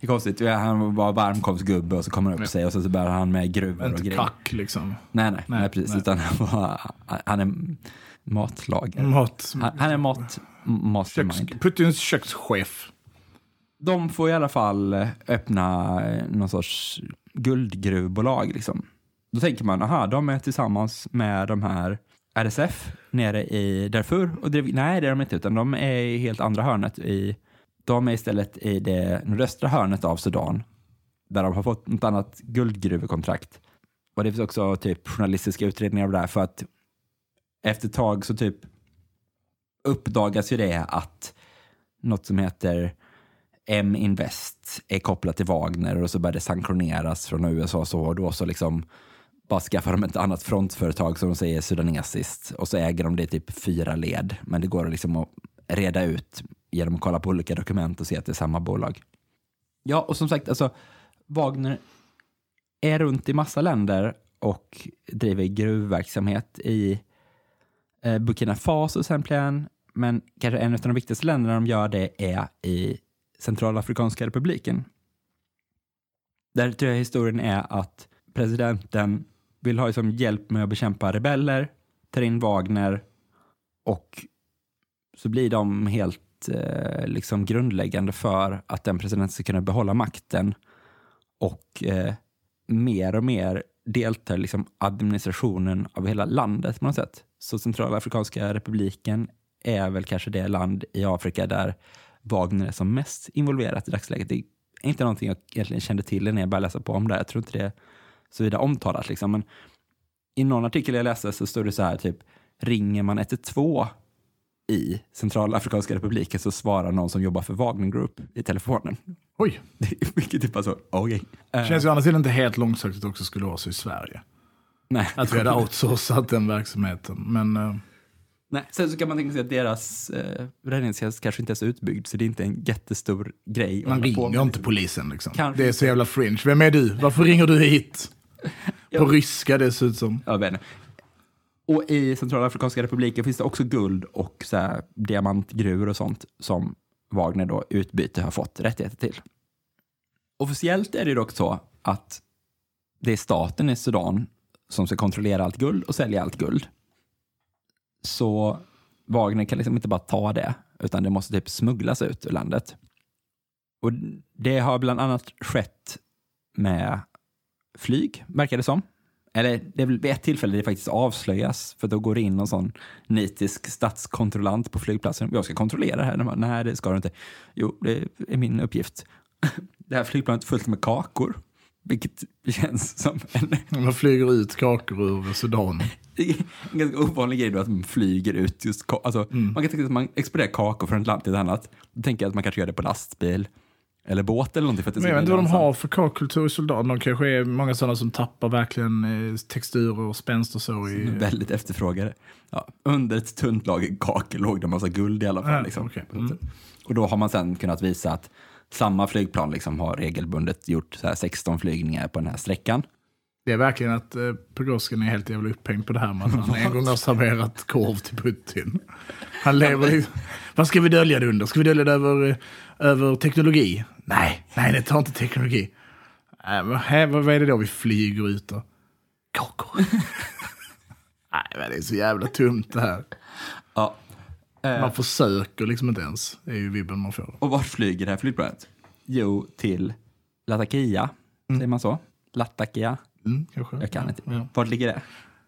Det är konstigt, han var varmkorvsgubbe och så kommer han upp sig och så, så börjar han med gruvor och grejer. kack liksom. Nej, nej, nej, Nej, precis. nej. Utan han, var, han är matlagare. Mat. Han, han är mat, mastermind. Köks, Putins kökschef. De får i alla fall eh, öppna eh, någon sorts guldgruvbolag. Liksom. Då tänker man, aha, de är tillsammans med de här RSF nere i Darfur. Och det, nej, det är de inte, utan de är i helt andra hörnet. I, de är istället i det nordöstra hörnet av Sudan, där de har fått något annat guldgruvekontrakt. Och det finns också typ journalistiska utredningar av det här, för att efter ett tag så typ uppdagas ju det att något som heter M-Invest är kopplat till Wagner och så börjar det sanktioneras från USA och så och då så liksom bara skaffar de ett annat frontföretag som de säger är sudanesiskt och så äger de det i typ fyra led. Men det går liksom att reda ut genom att kolla på olika dokument och se att det är samma bolag. Ja, och som sagt, alltså Wagner är runt i massa länder och driver gruvverksamhet i eh, Burkina Faso exempelvis, men kanske en av de viktigaste länderna de gör det är i Centralafrikanska republiken. Där tror jag historien är att presidenten vill ha liksom hjälp med att bekämpa rebeller, tar in Wagner och så blir de helt eh, liksom grundläggande för att den presidenten ska kunna behålla makten och eh, mer och mer deltar liksom administrationen av hela landet på något sätt. Så Centralafrikanska republiken är väl kanske det land i Afrika där Wagner är som mest involverat i dagsläget. Det är inte någonting jag egentligen kände till när jag började läsa på om det. Jag tror inte det är så vidare omtalat. Liksom. Men I någon artikel jag läste så stod det så här, typ, ringer man 112 i Centralafrikanska republiken så svarar någon som jobbar för Wagner Group i telefonen. Oj, Det är mycket typ alltså, okej. Eh, känns ju å andra sidan inte helt långsökt att det också skulle vara så i Sverige. nej. Att vi hade outsourcat den verksamheten. Men eh, Nej, sen så kan man tänka sig att deras eh, räddningstjänst kanske inte är så utbyggd så det är inte en jättestor grej. man på ringer inte polisen liksom. Kanske Det är så jävla fringe. Vem är du? Varför ringer du hit? På ryska dessutom. Jag vet inte. Och i Centralafrikanska republiken finns det också guld och så här, diamantgruvor och sånt som Wagner då i utbyte har fått rättigheter till. Officiellt är det dock så att det är staten i Sudan som ska kontrollera allt guld och sälja allt guld. Så Wagner kan liksom inte bara ta det, utan det måste typ smugglas ut ur landet. Och det har bland annat skett med flyg, verkar det som. Eller det är vid ett tillfälle det faktiskt avslöjas, för då går det in någon sån nitisk statskontrollant på flygplatsen. Jag ska kontrollera det här. De bara, Nej, det ska du inte. Jo, det är min uppgift. Det här flygplanet är fullt med kakor, vilket känns som en, Man flyger ut kakor ur Sudan. en ganska ovanlig grej då att man flyger ut just alltså, Man kan tänka sig att man exporterar kakor från ett land till ett annat. Då tänker jag att man kanske gör det på lastbil eller båt eller någonting. För att det Men jag vet inte vad de har för kakkultur i Sudan. De kanske är många sådana som tappar verkligen eh, texturer och spänst och så. I... Väldigt efterfrågade. Ja, under ett tunt lager kakel låg det en massa guld i alla fall. Ja, liksom. okej. Mm. Och då har man sen kunnat visa att samma flygplan liksom har regelbundet gjort så här 16 flygningar på den här sträckan. Det är verkligen att eh, Prigozjin är helt jävla upphängd på det här med att han en gång har serverat korv till Putin. Han lever i... Vad ska vi dölja det under? Ska vi dölja det över, eh, över teknologi? Nej, nej, det tar inte teknologi. Äh, vad, här, vad är det då vi flyger ut då? Kakor. nej, men det är så jävla tunt det här. Ja. Eh, Man försöker liksom inte ens. Är ju vibben man får. och vart flyger det här flygplanet? Jo, till Latakia. Säger man så? Latakia? Mm, kanske. Jag kan inte. Ja. Vart ligger det?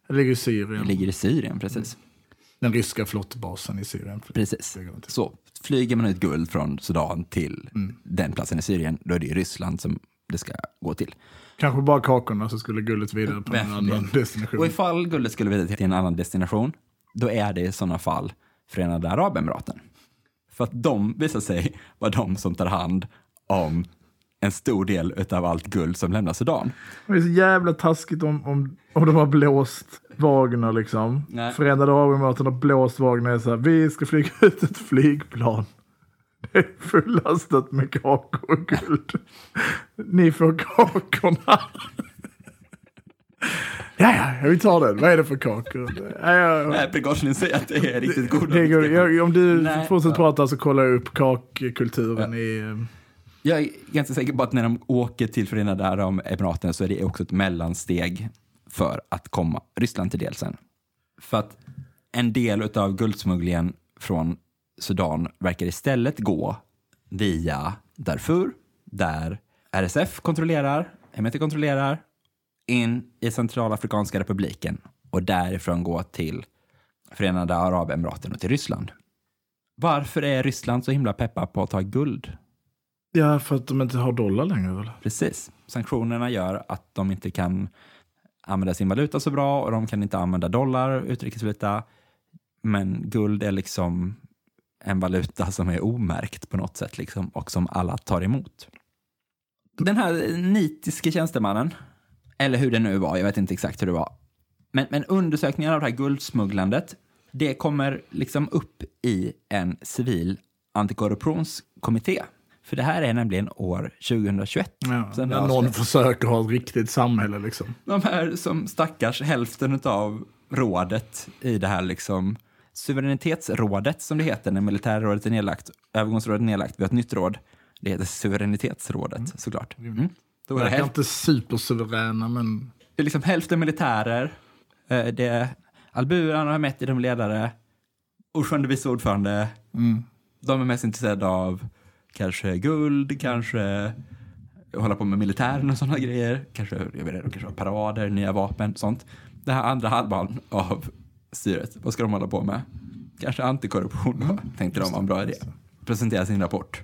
Det ligger i Syrien. Det ligger i Syrien, precis. Den ryska flottbasen i Syrien. Precis. Så flyger man ut guld från Sudan till Mm. den platsen i Syrien, då är det ju Ryssland som det ska gå till. Kanske bara kakorna så skulle guldet vidare på en annan destination. Och ifall guldet skulle vidare till en annan destination, då är det i sådana fall Förenade Arabemiraten. För att de visar sig vara de som tar hand om en stor del av allt guld som lämnar Sudan. Det är så jävla taskigt om, om, om de har blåst Wagner liksom. Nej. Förenade Arabemiraten har blåst Wagner och så här, vi ska flyga ut ett flygplan. Det är fullastat med kakor och guld. Ni får kakorna. Ja, ja, vi tar den. Vad är det för kakor? Ja, ja, ja. Nej, Prigozjin säger att det är riktigt goda. Det går, jag, om du Nej. fortsätter prata så kollar jag upp kakkulturen i... eh, Jag är ganska säker på att när de åker till Förenade Arabemiraten så är det också ett mellansteg för att komma Ryssland till del sen. För att en del av guldsmugglingen från Sudan verkar istället gå via Darfur, där RSF kontrollerar, MT kontrollerar, in i Centralafrikanska republiken och därifrån gå till Förenade Arabemiraten och till Ryssland. Varför är Ryssland så himla peppa på att ta guld? Ja, för att de inte har dollar längre väl? Precis. Sanktionerna gör att de inte kan använda sin valuta så bra och de kan inte använda dollar, utrikesvaluta. Men guld är liksom en valuta som är omärkt på något sätt liksom, och som alla tar emot. Den här nitiske tjänstemannen, eller hur det nu var, jag vet inte exakt hur det var. Men, men undersökningen av det här guldsmugglandet, det kommer liksom upp i en civil antikorruptionskommitté. För det här är nämligen år 2021. Ja, när någon försöker ha ett riktigt samhälle liksom. De här som stackars hälften av rådet i det här liksom suveränitetsrådet som det heter när militärrådet är nedlagt, övergångsrådet är nedlagt, vi har ett nytt råd. Det heter suveränitetsrådet såklart. Mm. Då är det, häl- inte supersuveräna men... det är liksom hälften militärer, eh, det är Alburan och Hameti de ledare, ordförande, vice ordförande. De är mest intresserade av kanske guld, kanske hålla på med militären och sådana grejer. Kanske, jag vet inte, kanske parader, nya vapen, sånt. Den här andra halvan av styret, vad ska de hålla på med? Kanske antikorruption, då, tänkte de var en bra idé. Presentera sin rapport.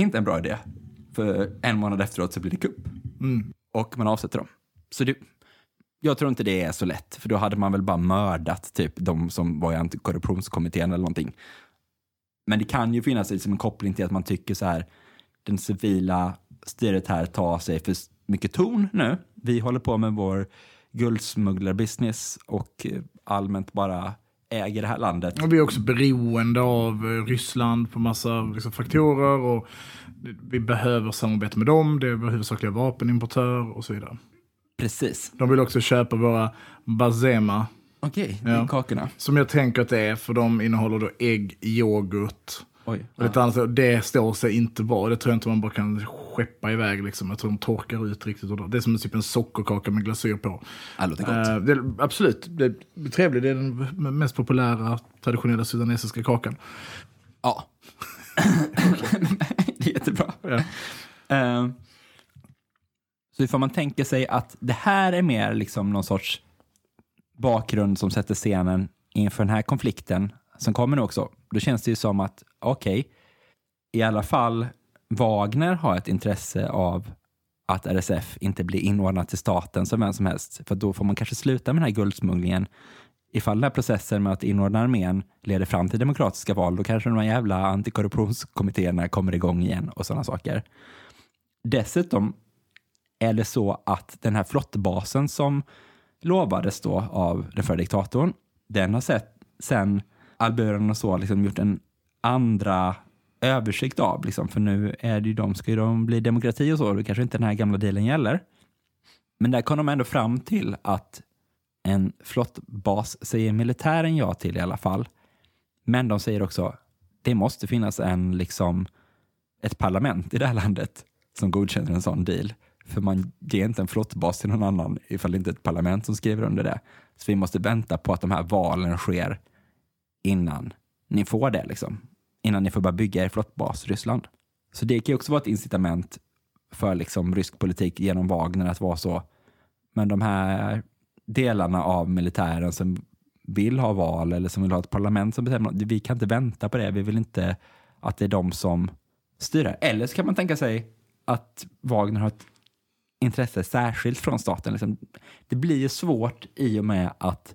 Inte en bra idé, för en månad efteråt så blir det kupp. Och man avsätter dem. Så det, jag tror inte det är så lätt, för då hade man väl bara mördat typ de som var i antikorruptionskommittén eller någonting. Men det kan ju finnas liksom en koppling till att man tycker så här, den civila styret här tar sig för mycket ton nu. Vi håller på med vår guldsmugglarbusiness och eh, allmänt bara äger det här landet. Och vi är också beroende av eh, Ryssland på massa liksom, faktorer. Och vi behöver samarbeta med dem. Det är vår huvudsakliga vapenimportör och så vidare. Precis. De vill också köpa våra Bazema. Okej, Ja. ja. kakorna. Som jag tänker att det är för de innehåller då ägg, yoghurt Oj. och lite annat. Det står sig inte bra. Det tror jag inte man bara kan skeppa iväg. Liksom. Jag tror de torkar ut riktigt. ordentligt. Det är som typ en sockerkaka med glasyr på. Det låter gott. Eh, det, är- absolut, det är trevligt. Det är den mest populära traditionella sudanesiska kakan. Ja. det är jättebra. Ja. Eh, så ifall man tänker sig att det här är mer liksom någon sorts bakgrund som sätter scenen inför den här konflikten som kommer nu också, då känns det ju som att okej, i alla fall Wagner har ett intresse av att RSF inte blir inordnat till staten som vem som helst, för då får man kanske sluta med den här guldsmugglingen. Ifall den här processen med att inordna armén leder fram till demokratiska val, då kanske de här jävla antikorruptionskommittéerna kommer igång igen och sådana saker. Dessutom är det så att den här flottbasen som lovades då av den förra diktatorn, den har sett sen Alburen och så liksom gjort en andra översikt av. Liksom, för nu är det ju de, ska ju de bli demokrati och så, och då kanske inte den här gamla dealen gäller. Men där kom de ändå fram till att en flottbas säger militären ja till i alla fall. Men de säger också det måste finnas en, liksom, ett parlament i det här landet som godkänner en sån deal. För man ger inte en flottbas till någon annan ifall det inte är ett parlament som skriver under det. Så vi måste vänta på att de här valen sker innan ni får det. Liksom. Innan ni får börja bygga er flottbas Ryssland. Så det kan ju också vara ett incitament för liksom rysk politik genom Wagner att vara så. Men de här delarna av militären som vill ha val eller som vill ha ett parlament som bestämmer, vi kan inte vänta på det. Vi vill inte att det är de som styr det. Eller så kan man tänka sig att Wagner har ett intresse särskilt från staten. Liksom, det blir ju svårt i och med att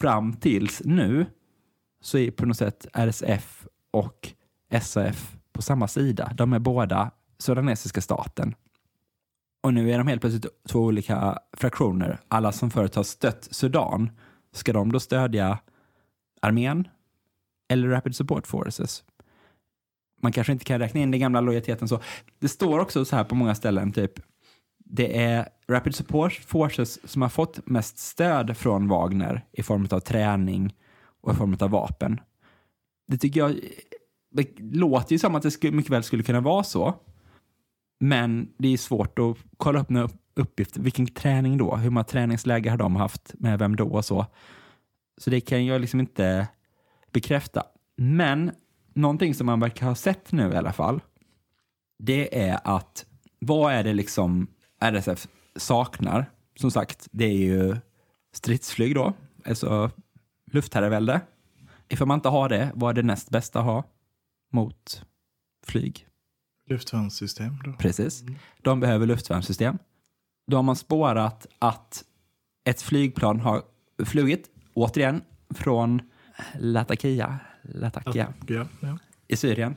fram tills nu så är på något sätt RSF och SAF på samma sida. De är båda sudanesiska staten. Och nu är de helt plötsligt två olika fraktioner. Alla som förut har stött Sudan, ska de då stödja armén eller Rapid Support Forces? Man kanske inte kan räkna in den gamla lojaliteten så. Det står också så här på många ställen, typ det är Rapid Support Forces som har fått mest stöd från Wagner i form av träning och i form av vapen. Det tycker jag det låter ju som att det mycket väl skulle kunna vara så. Men det är svårt att kolla upp några uppgifter. Vilken träning då? Hur många träningsläger har de haft? Med vem då och så? Så det kan jag liksom inte bekräfta. Men någonting som man verkar ha sett nu i alla fall, det är att vad är det liksom RSF saknar? Som sagt, det är ju stridsflyg då, alltså luftherravälde. Ifall man inte har det, vad är det näst bästa att ha mot flyg? Luftvärnssystem då? Precis. De behöver luftvärnssystem. Då har man spårat att ett flygplan har flugit, återigen, från Latakia, Latakia Ja, ja. i Syrien,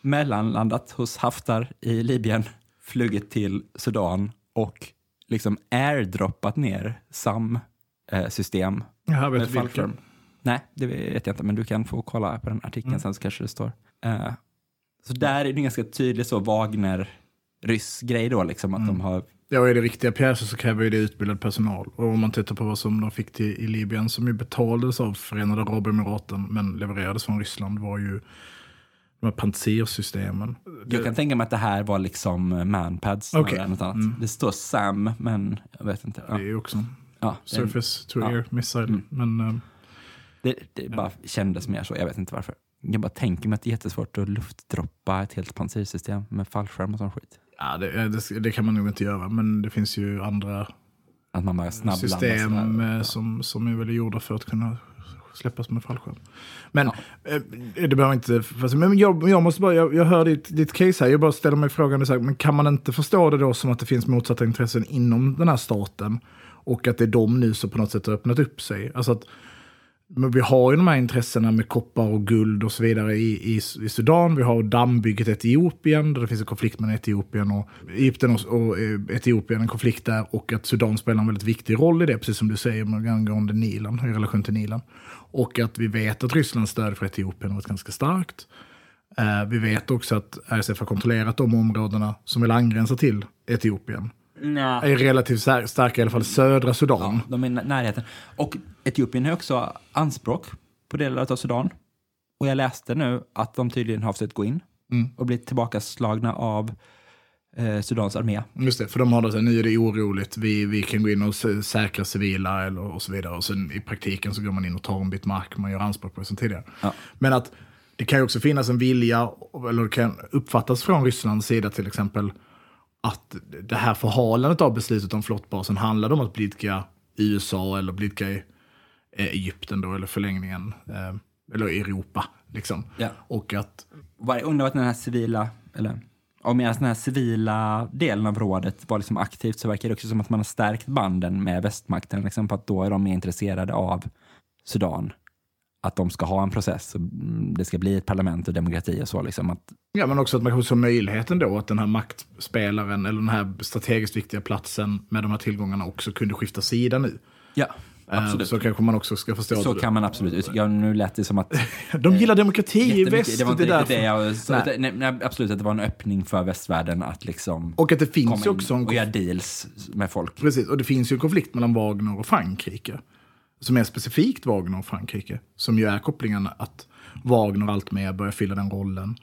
mellanlandat hos Haftar i Libyen, flugit till Sudan och liksom airdroppat ner SAM-system. Jag vet med vilka. fallskärm. Nej, det vet jag inte, men du kan få kolla på den artikeln Mm. sen så kanske det står. Eh, så där är det ganska tydligt så Wagner-ryss-grej då, liksom att Mm. de har Ja, är det riktiga pjäser så kräver ju det utbildad personal. Och om man tittar på vad som de fick till i Libyen, som ju betalades av Förenade Arabemiraten, men levererades från Ryssland, var ju de här Panzersystemen. Jag kan tänka mig att det här var liksom manpads Okej. snarare än något annat. Mm. Det står SAM, men jag vet inte. Ja. Det är ju också Ja, Surface to ja. Air Missile. Mm. Men eh, det, det bara kändes mer så, jag vet inte varför. Jag bara tänker mig att det är jättesvårt att luftdroppa ett helt pansirsystem med fallskärm och sån skit. ja, det, det, det kan man nog inte göra. Men det finns ju andra Att man bara system eh, som, som är väl gjorda för att kunna släppas med fallskärm. Men Ja. eh, det behöver inte... Men jag, jag måste bara, jag, jag hör ditt, ditt case här, jag bara ställer mig frågan, så här, men kan man inte förstå det då som att det finns motsatta intressen inom den här staten? Och att det är de nu som på något sätt har öppnat upp sig. Alltså att, men vi har ju de här intressena med koppar och guld och så vidare i, i, i Sudan. Vi har dammbygget Etiopien, där det finns en konflikt mellan Etiopien och Egypten och, och eh, Etiopien, en konflikt där. Och att Sudan spelar en väldigt viktig roll i det, precis som du säger, angående Nilen, i relation till Nilen. Och att vi vet att Rysslands stöd för Etiopien har varit ganska starkt. Eh, vi vet också att RSF har kontrollerat de områdena som vill angränsa till Etiopien. Nja. Är relativt starka, i alla fall södra Sudan. Ja, de är i närheten. Och Etiopien har också anspråk på delar av Sudan. Och jag läste nu att de tydligen har försökt gå in Mm. och blivit tillbakaslagna av eh, Sudans armé. Just det, för de har då så här, nu är det oroligt, vi, vi kan gå in och sä- säkra civila eller, och så vidare. Och sen i praktiken så går man in och tar en bit mark man gör anspråk på som tidigare. Ja. Men att det kan ju också finnas en vilja, eller det kan uppfattas från Rysslands sida till exempel, att det här förhalandet av beslutet om flottbasen handlade om att blidka USA eller blidka eh, Egypten då, eller förlängningen, eh, eller Europa. Liksom. Ja. Och att Undrar vad den här civila, eller om medan den här civila delen av rådet var liksom aktivt så verkar det också som att man har stärkt banden med västmakten. Liksom, för att då är de mer intresserade av Sudan. Att de ska ha en process, mm, det ska bli ett parlament och demokrati och så. Liksom, att, Ja, men också att man får möjligheten då att den här maktspelaren eller den här strategiskt viktiga platsen med de här tillgångarna också kunde skifta sida nu. ja. Eh, Absolut. Så kanske man också ska förstå Så det. kan man absolut uttrycka. Nu lät det som att... De gillar demokrati i väst. Det var inte det det jag... Så, Nej. nej. Nej, absolut, att det var en öppning för västvärlden att liksom... Och att det finns ju också en och göra deals med folk. Precis, och det finns ju en konflikt mellan Wagner och Frankrike. Som är specifikt Wagner och Frankrike. Som ju är kopplingen att Wagner allt mer börjar fylla den rollen.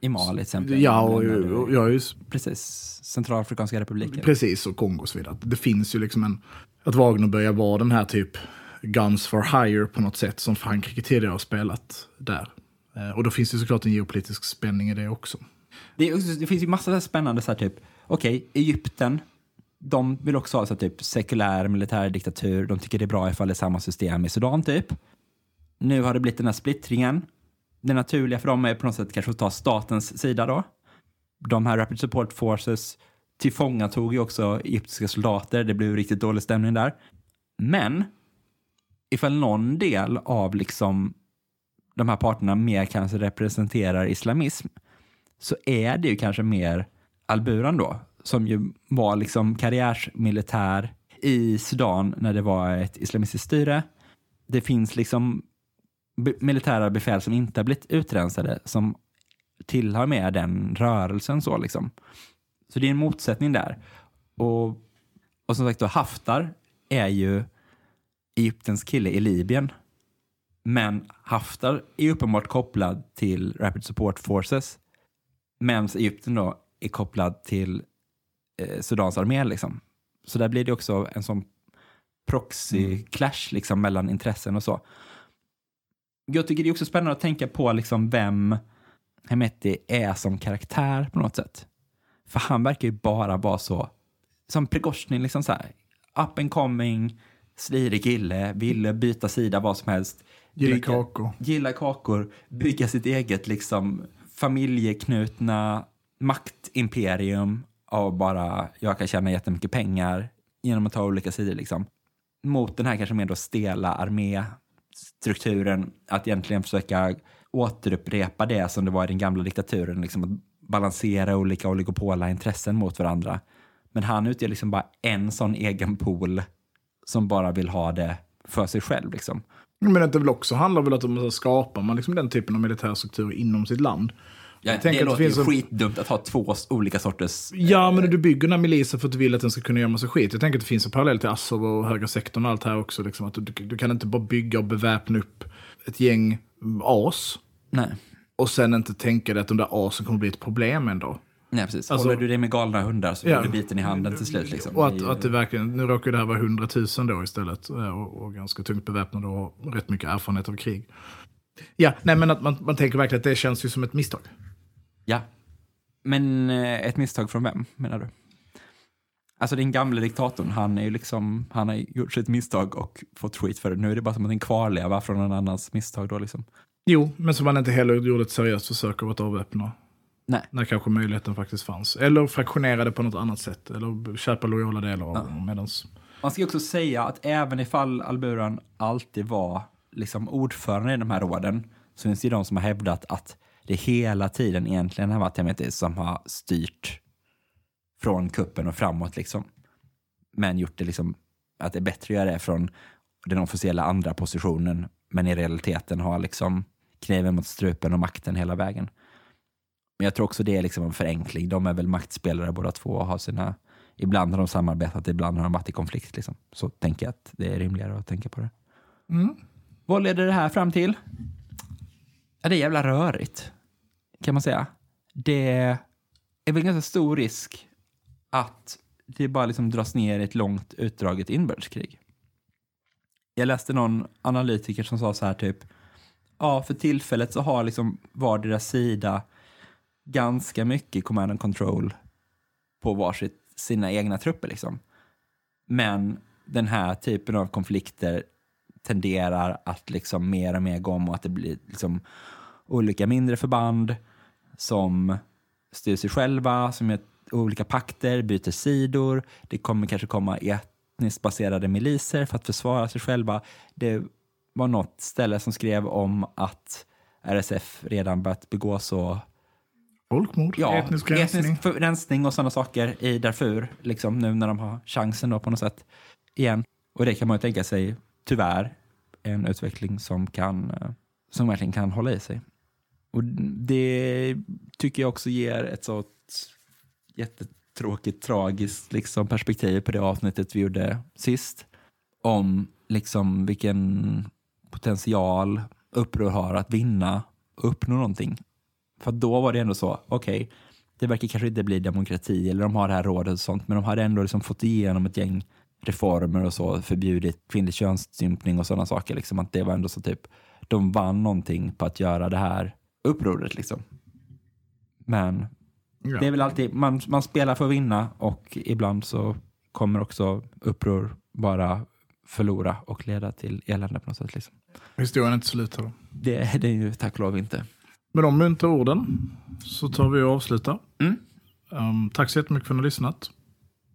I Mali till exempel. Ja, och, och, ja, just, Precis. Centralafrikanska republiken. precis, och Kongo och så vidare. Det finns ju liksom en... Att Wagner börjar vara den här typ Guns for hire på något sätt som Frankrike tidigare har spelat där. Eh, Och då finns det såklart en geopolitisk spänning i det också. Det, också- det finns ju massa så spännande så här typ, okej, Egypten, de vill också ha så här typ sekulär militärdiktatur. De tycker det är bra ifall det är samma system i Sudan typ. Nu har det blivit den här splittringen. Det naturliga för dem är på något sätt kanske att ta statens sida då. De här Rapid Support Forces tillfångatog ju också egyptiska soldater. Det blev riktigt dålig stämning där. Men ifall någon del av liksom de här parterna mer kanske representerar islamism så är det ju kanske mer Alburan då, som ju var liksom karriärsmilitär i Sudan när det var ett islamistiskt styre. Det finns liksom militära befäl som inte har blivit utrensade som tillhör med den rörelsen så liksom. Så det är en motsättning där. Och, och som sagt då, Haftar är ju Egyptens kille i Libyen. Men Haftar är uppenbart kopplad till Rapid Support Forces. Medan Egypten då är kopplad till eh, Sudans armé. Liksom. Så där blir det också en sån proxy-clash liksom, mellan intressen och så. Jag tycker det är också spännande att tänka på liksom, vem Hemeti är som karaktär på något sätt. För han verkar ju bara vara så, som Prigozjin, liksom så här, up and coming, slirig kille, ville byta sida vad som helst. Gillar Bygga- kakor. Gilla kakor, bygga sitt eget liksom familjeknutna maktimperium av bara jag kan tjäna jättemycket pengar genom att ta olika sidor liksom. Mot den här kanske mer då stela strukturen att egentligen försöka återupprepa det som det var i den gamla diktaturen, liksom att balansera olika oligopola intressen mot varandra. Men han utgör liksom bara en sån egen pool som bara vill ha det för sig själv liksom. Men det väl också handlar väl om att skapa man liksom den typen av militär struktur inom sitt land. Ja, det låter det ju finns en- skitdumt att ha två olika sorters... Ja, men du bygger den här milisen för att du vill att den ska kunna göra massa skit. Jag tänker att det finns en parallell till Azov och högra sektorn och allt här också. Liksom, att du, du kan inte bara bygga och beväpna upp ett gäng as Nej, och sen inte tänka dig att de där asen kommer bli ett problem dag. nej precis. Alltså- Håller du dig med galna hundar så Ja. blir du biten i handen till slut. Liksom. Och att, ju- att det verkligen, nu råkar det här vara 100 000 då istället. eh, Och, och ganska tungt beväpnade och rätt mycket erfarenhet av krig. Ja, nej men att man, man tänker verkligen att det känns ju som ett misstag. Ja. Men eh, ett misstag från vem, menar du? Alltså den gamla diktatorn, han är ju liksom, han har gjort sitt misstag och fått skit för det. Nu är det bara som att en kvarleva från någon annans misstag då liksom. Jo, men som man inte heller gjorde ett seriöst försök av att avväpna. Nej. När kanske möjligheten faktiskt fanns. Eller fraktionera det på något annat sätt. Eller köpa lojala delar av det. Medans... Man ska också säga att även ifall Alburan alltid var liksom ordförande i de här råden så finns det de som har hävdat att det hela tiden egentligen har varit Hemeti som har styrt från kuppen och framåt liksom. Men gjort det liksom att det är bättre att göra det från den officiella andra positionen men i realiteten har liksom kniven mot strupen och makten hela vägen. Men jag tror också det är liksom en förenkling. De är väl maktspelare båda två och har sina Ibland har de samarbetat, ibland har de varit i konflikt. Liksom. Så tänker jag att det är rimligare att tänka på det. Mm. Vad leder det här fram till? Ja, det är jävla rörigt, kan man säga. Det är väl ganska stor risk att det bara liksom dras ner i ett långt utdraget inbördeskrig. Jag läste någon analytiker som sa så här typ, ja för tillfället så har liksom vardera sida ganska mycket command and control på varsitt sina egna trupper liksom. Men den här typen av konflikter tenderar att liksom mer och mer gå om och att det blir liksom olika mindre förband som styr sig själva, som gör olika pakter, byter sidor. Det kommer kanske komma etniskt baserade miliser för att försvara sig själva. Det var något ställe som skrev om att RSF redan börjat begå så Folkmord, ja, etnisk rensning. etnisk rensning och sådana saker i Darfur, liksom, nu när de har chansen då på något sätt igen. Och det kan man ju tänka sig tyvärr en utveckling som, kan, eh, som verkligen kan hålla i sig. Och det tycker jag också ger ett så jättetråkigt, tragiskt liksom, perspektiv på det avsnittet vi gjorde sist. Om liksom vilken potential uppror har att vinna och uppnå någonting. För då var det ändå så, okej, okay, det verkar kanske inte bli demokrati eller de har det här rådet och sånt, men de hade ändå liksom fått igenom ett gäng reformer och så, förbjudit kvinnlig könsstympning och sådana saker. Liksom, att det var ändå så typ, de vann någonting på att göra det här upproret. Liksom. Men ja. det är väl alltid, man, man spelar för att vinna och ibland så kommer också uppror bara förlora och leda till elände på något sätt. Liksom. Historien är inte slut här. Det, det är ju tack och lov inte. Med de muntra orden så tar vi och avslutar. Mm. Um, tack så jättemycket för att ni har lyssnat.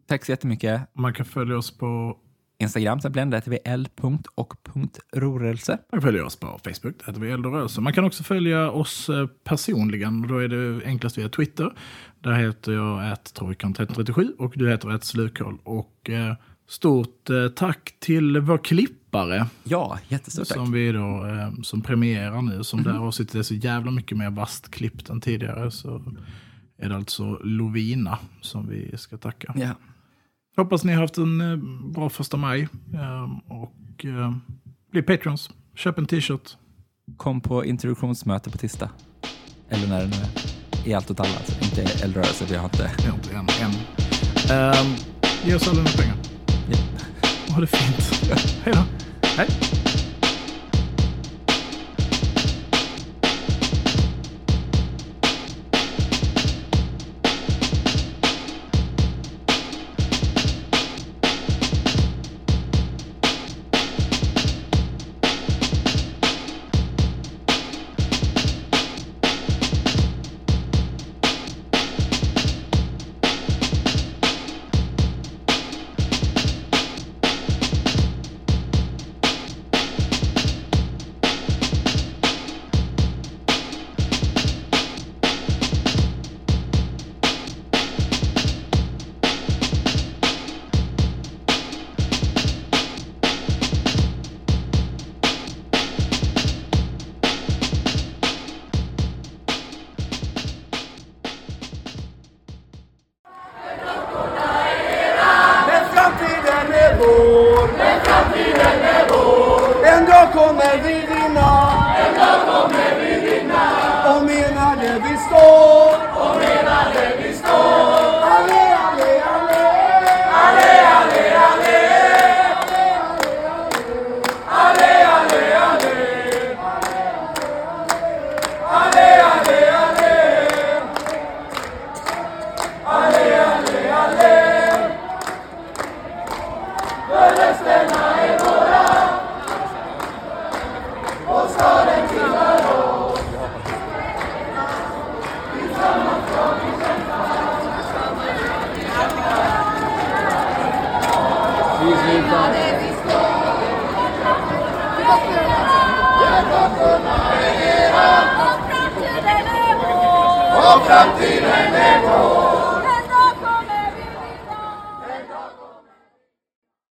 Tack så jättemycket. Man kan följa oss på Instagram, bländar heter vi l.och.rorelse. Man kan följa oss på Facebook, där heter vi Eldorörelse. Man kan också följa oss eh, personligen, då är det enklast via Twitter. Där heter jag trojkan1337 och du heter slukhål. Och eh, stort eh, tack till vår klippare. Ja, jättestort tack. Som vi då, eh, som premierar nu, som mm. det här avsnittet är så jävla mycket mer vastklippt än tidigare. Så är det alltså Lovina som vi ska tacka. Ja. Hoppas ni har haft en eh, bra första maj. Ehm, och eh, bli patrons. Köp en t-shirt. Kom på introduktionsmöte på tisdag. Eller när det nu är. I allt åt alla. Alltså. Inte eldrörelse, vi har inte... Inte än. än. Um, ge oss alla dina pengar. Ja. Ha det fint. Hej då. Hej.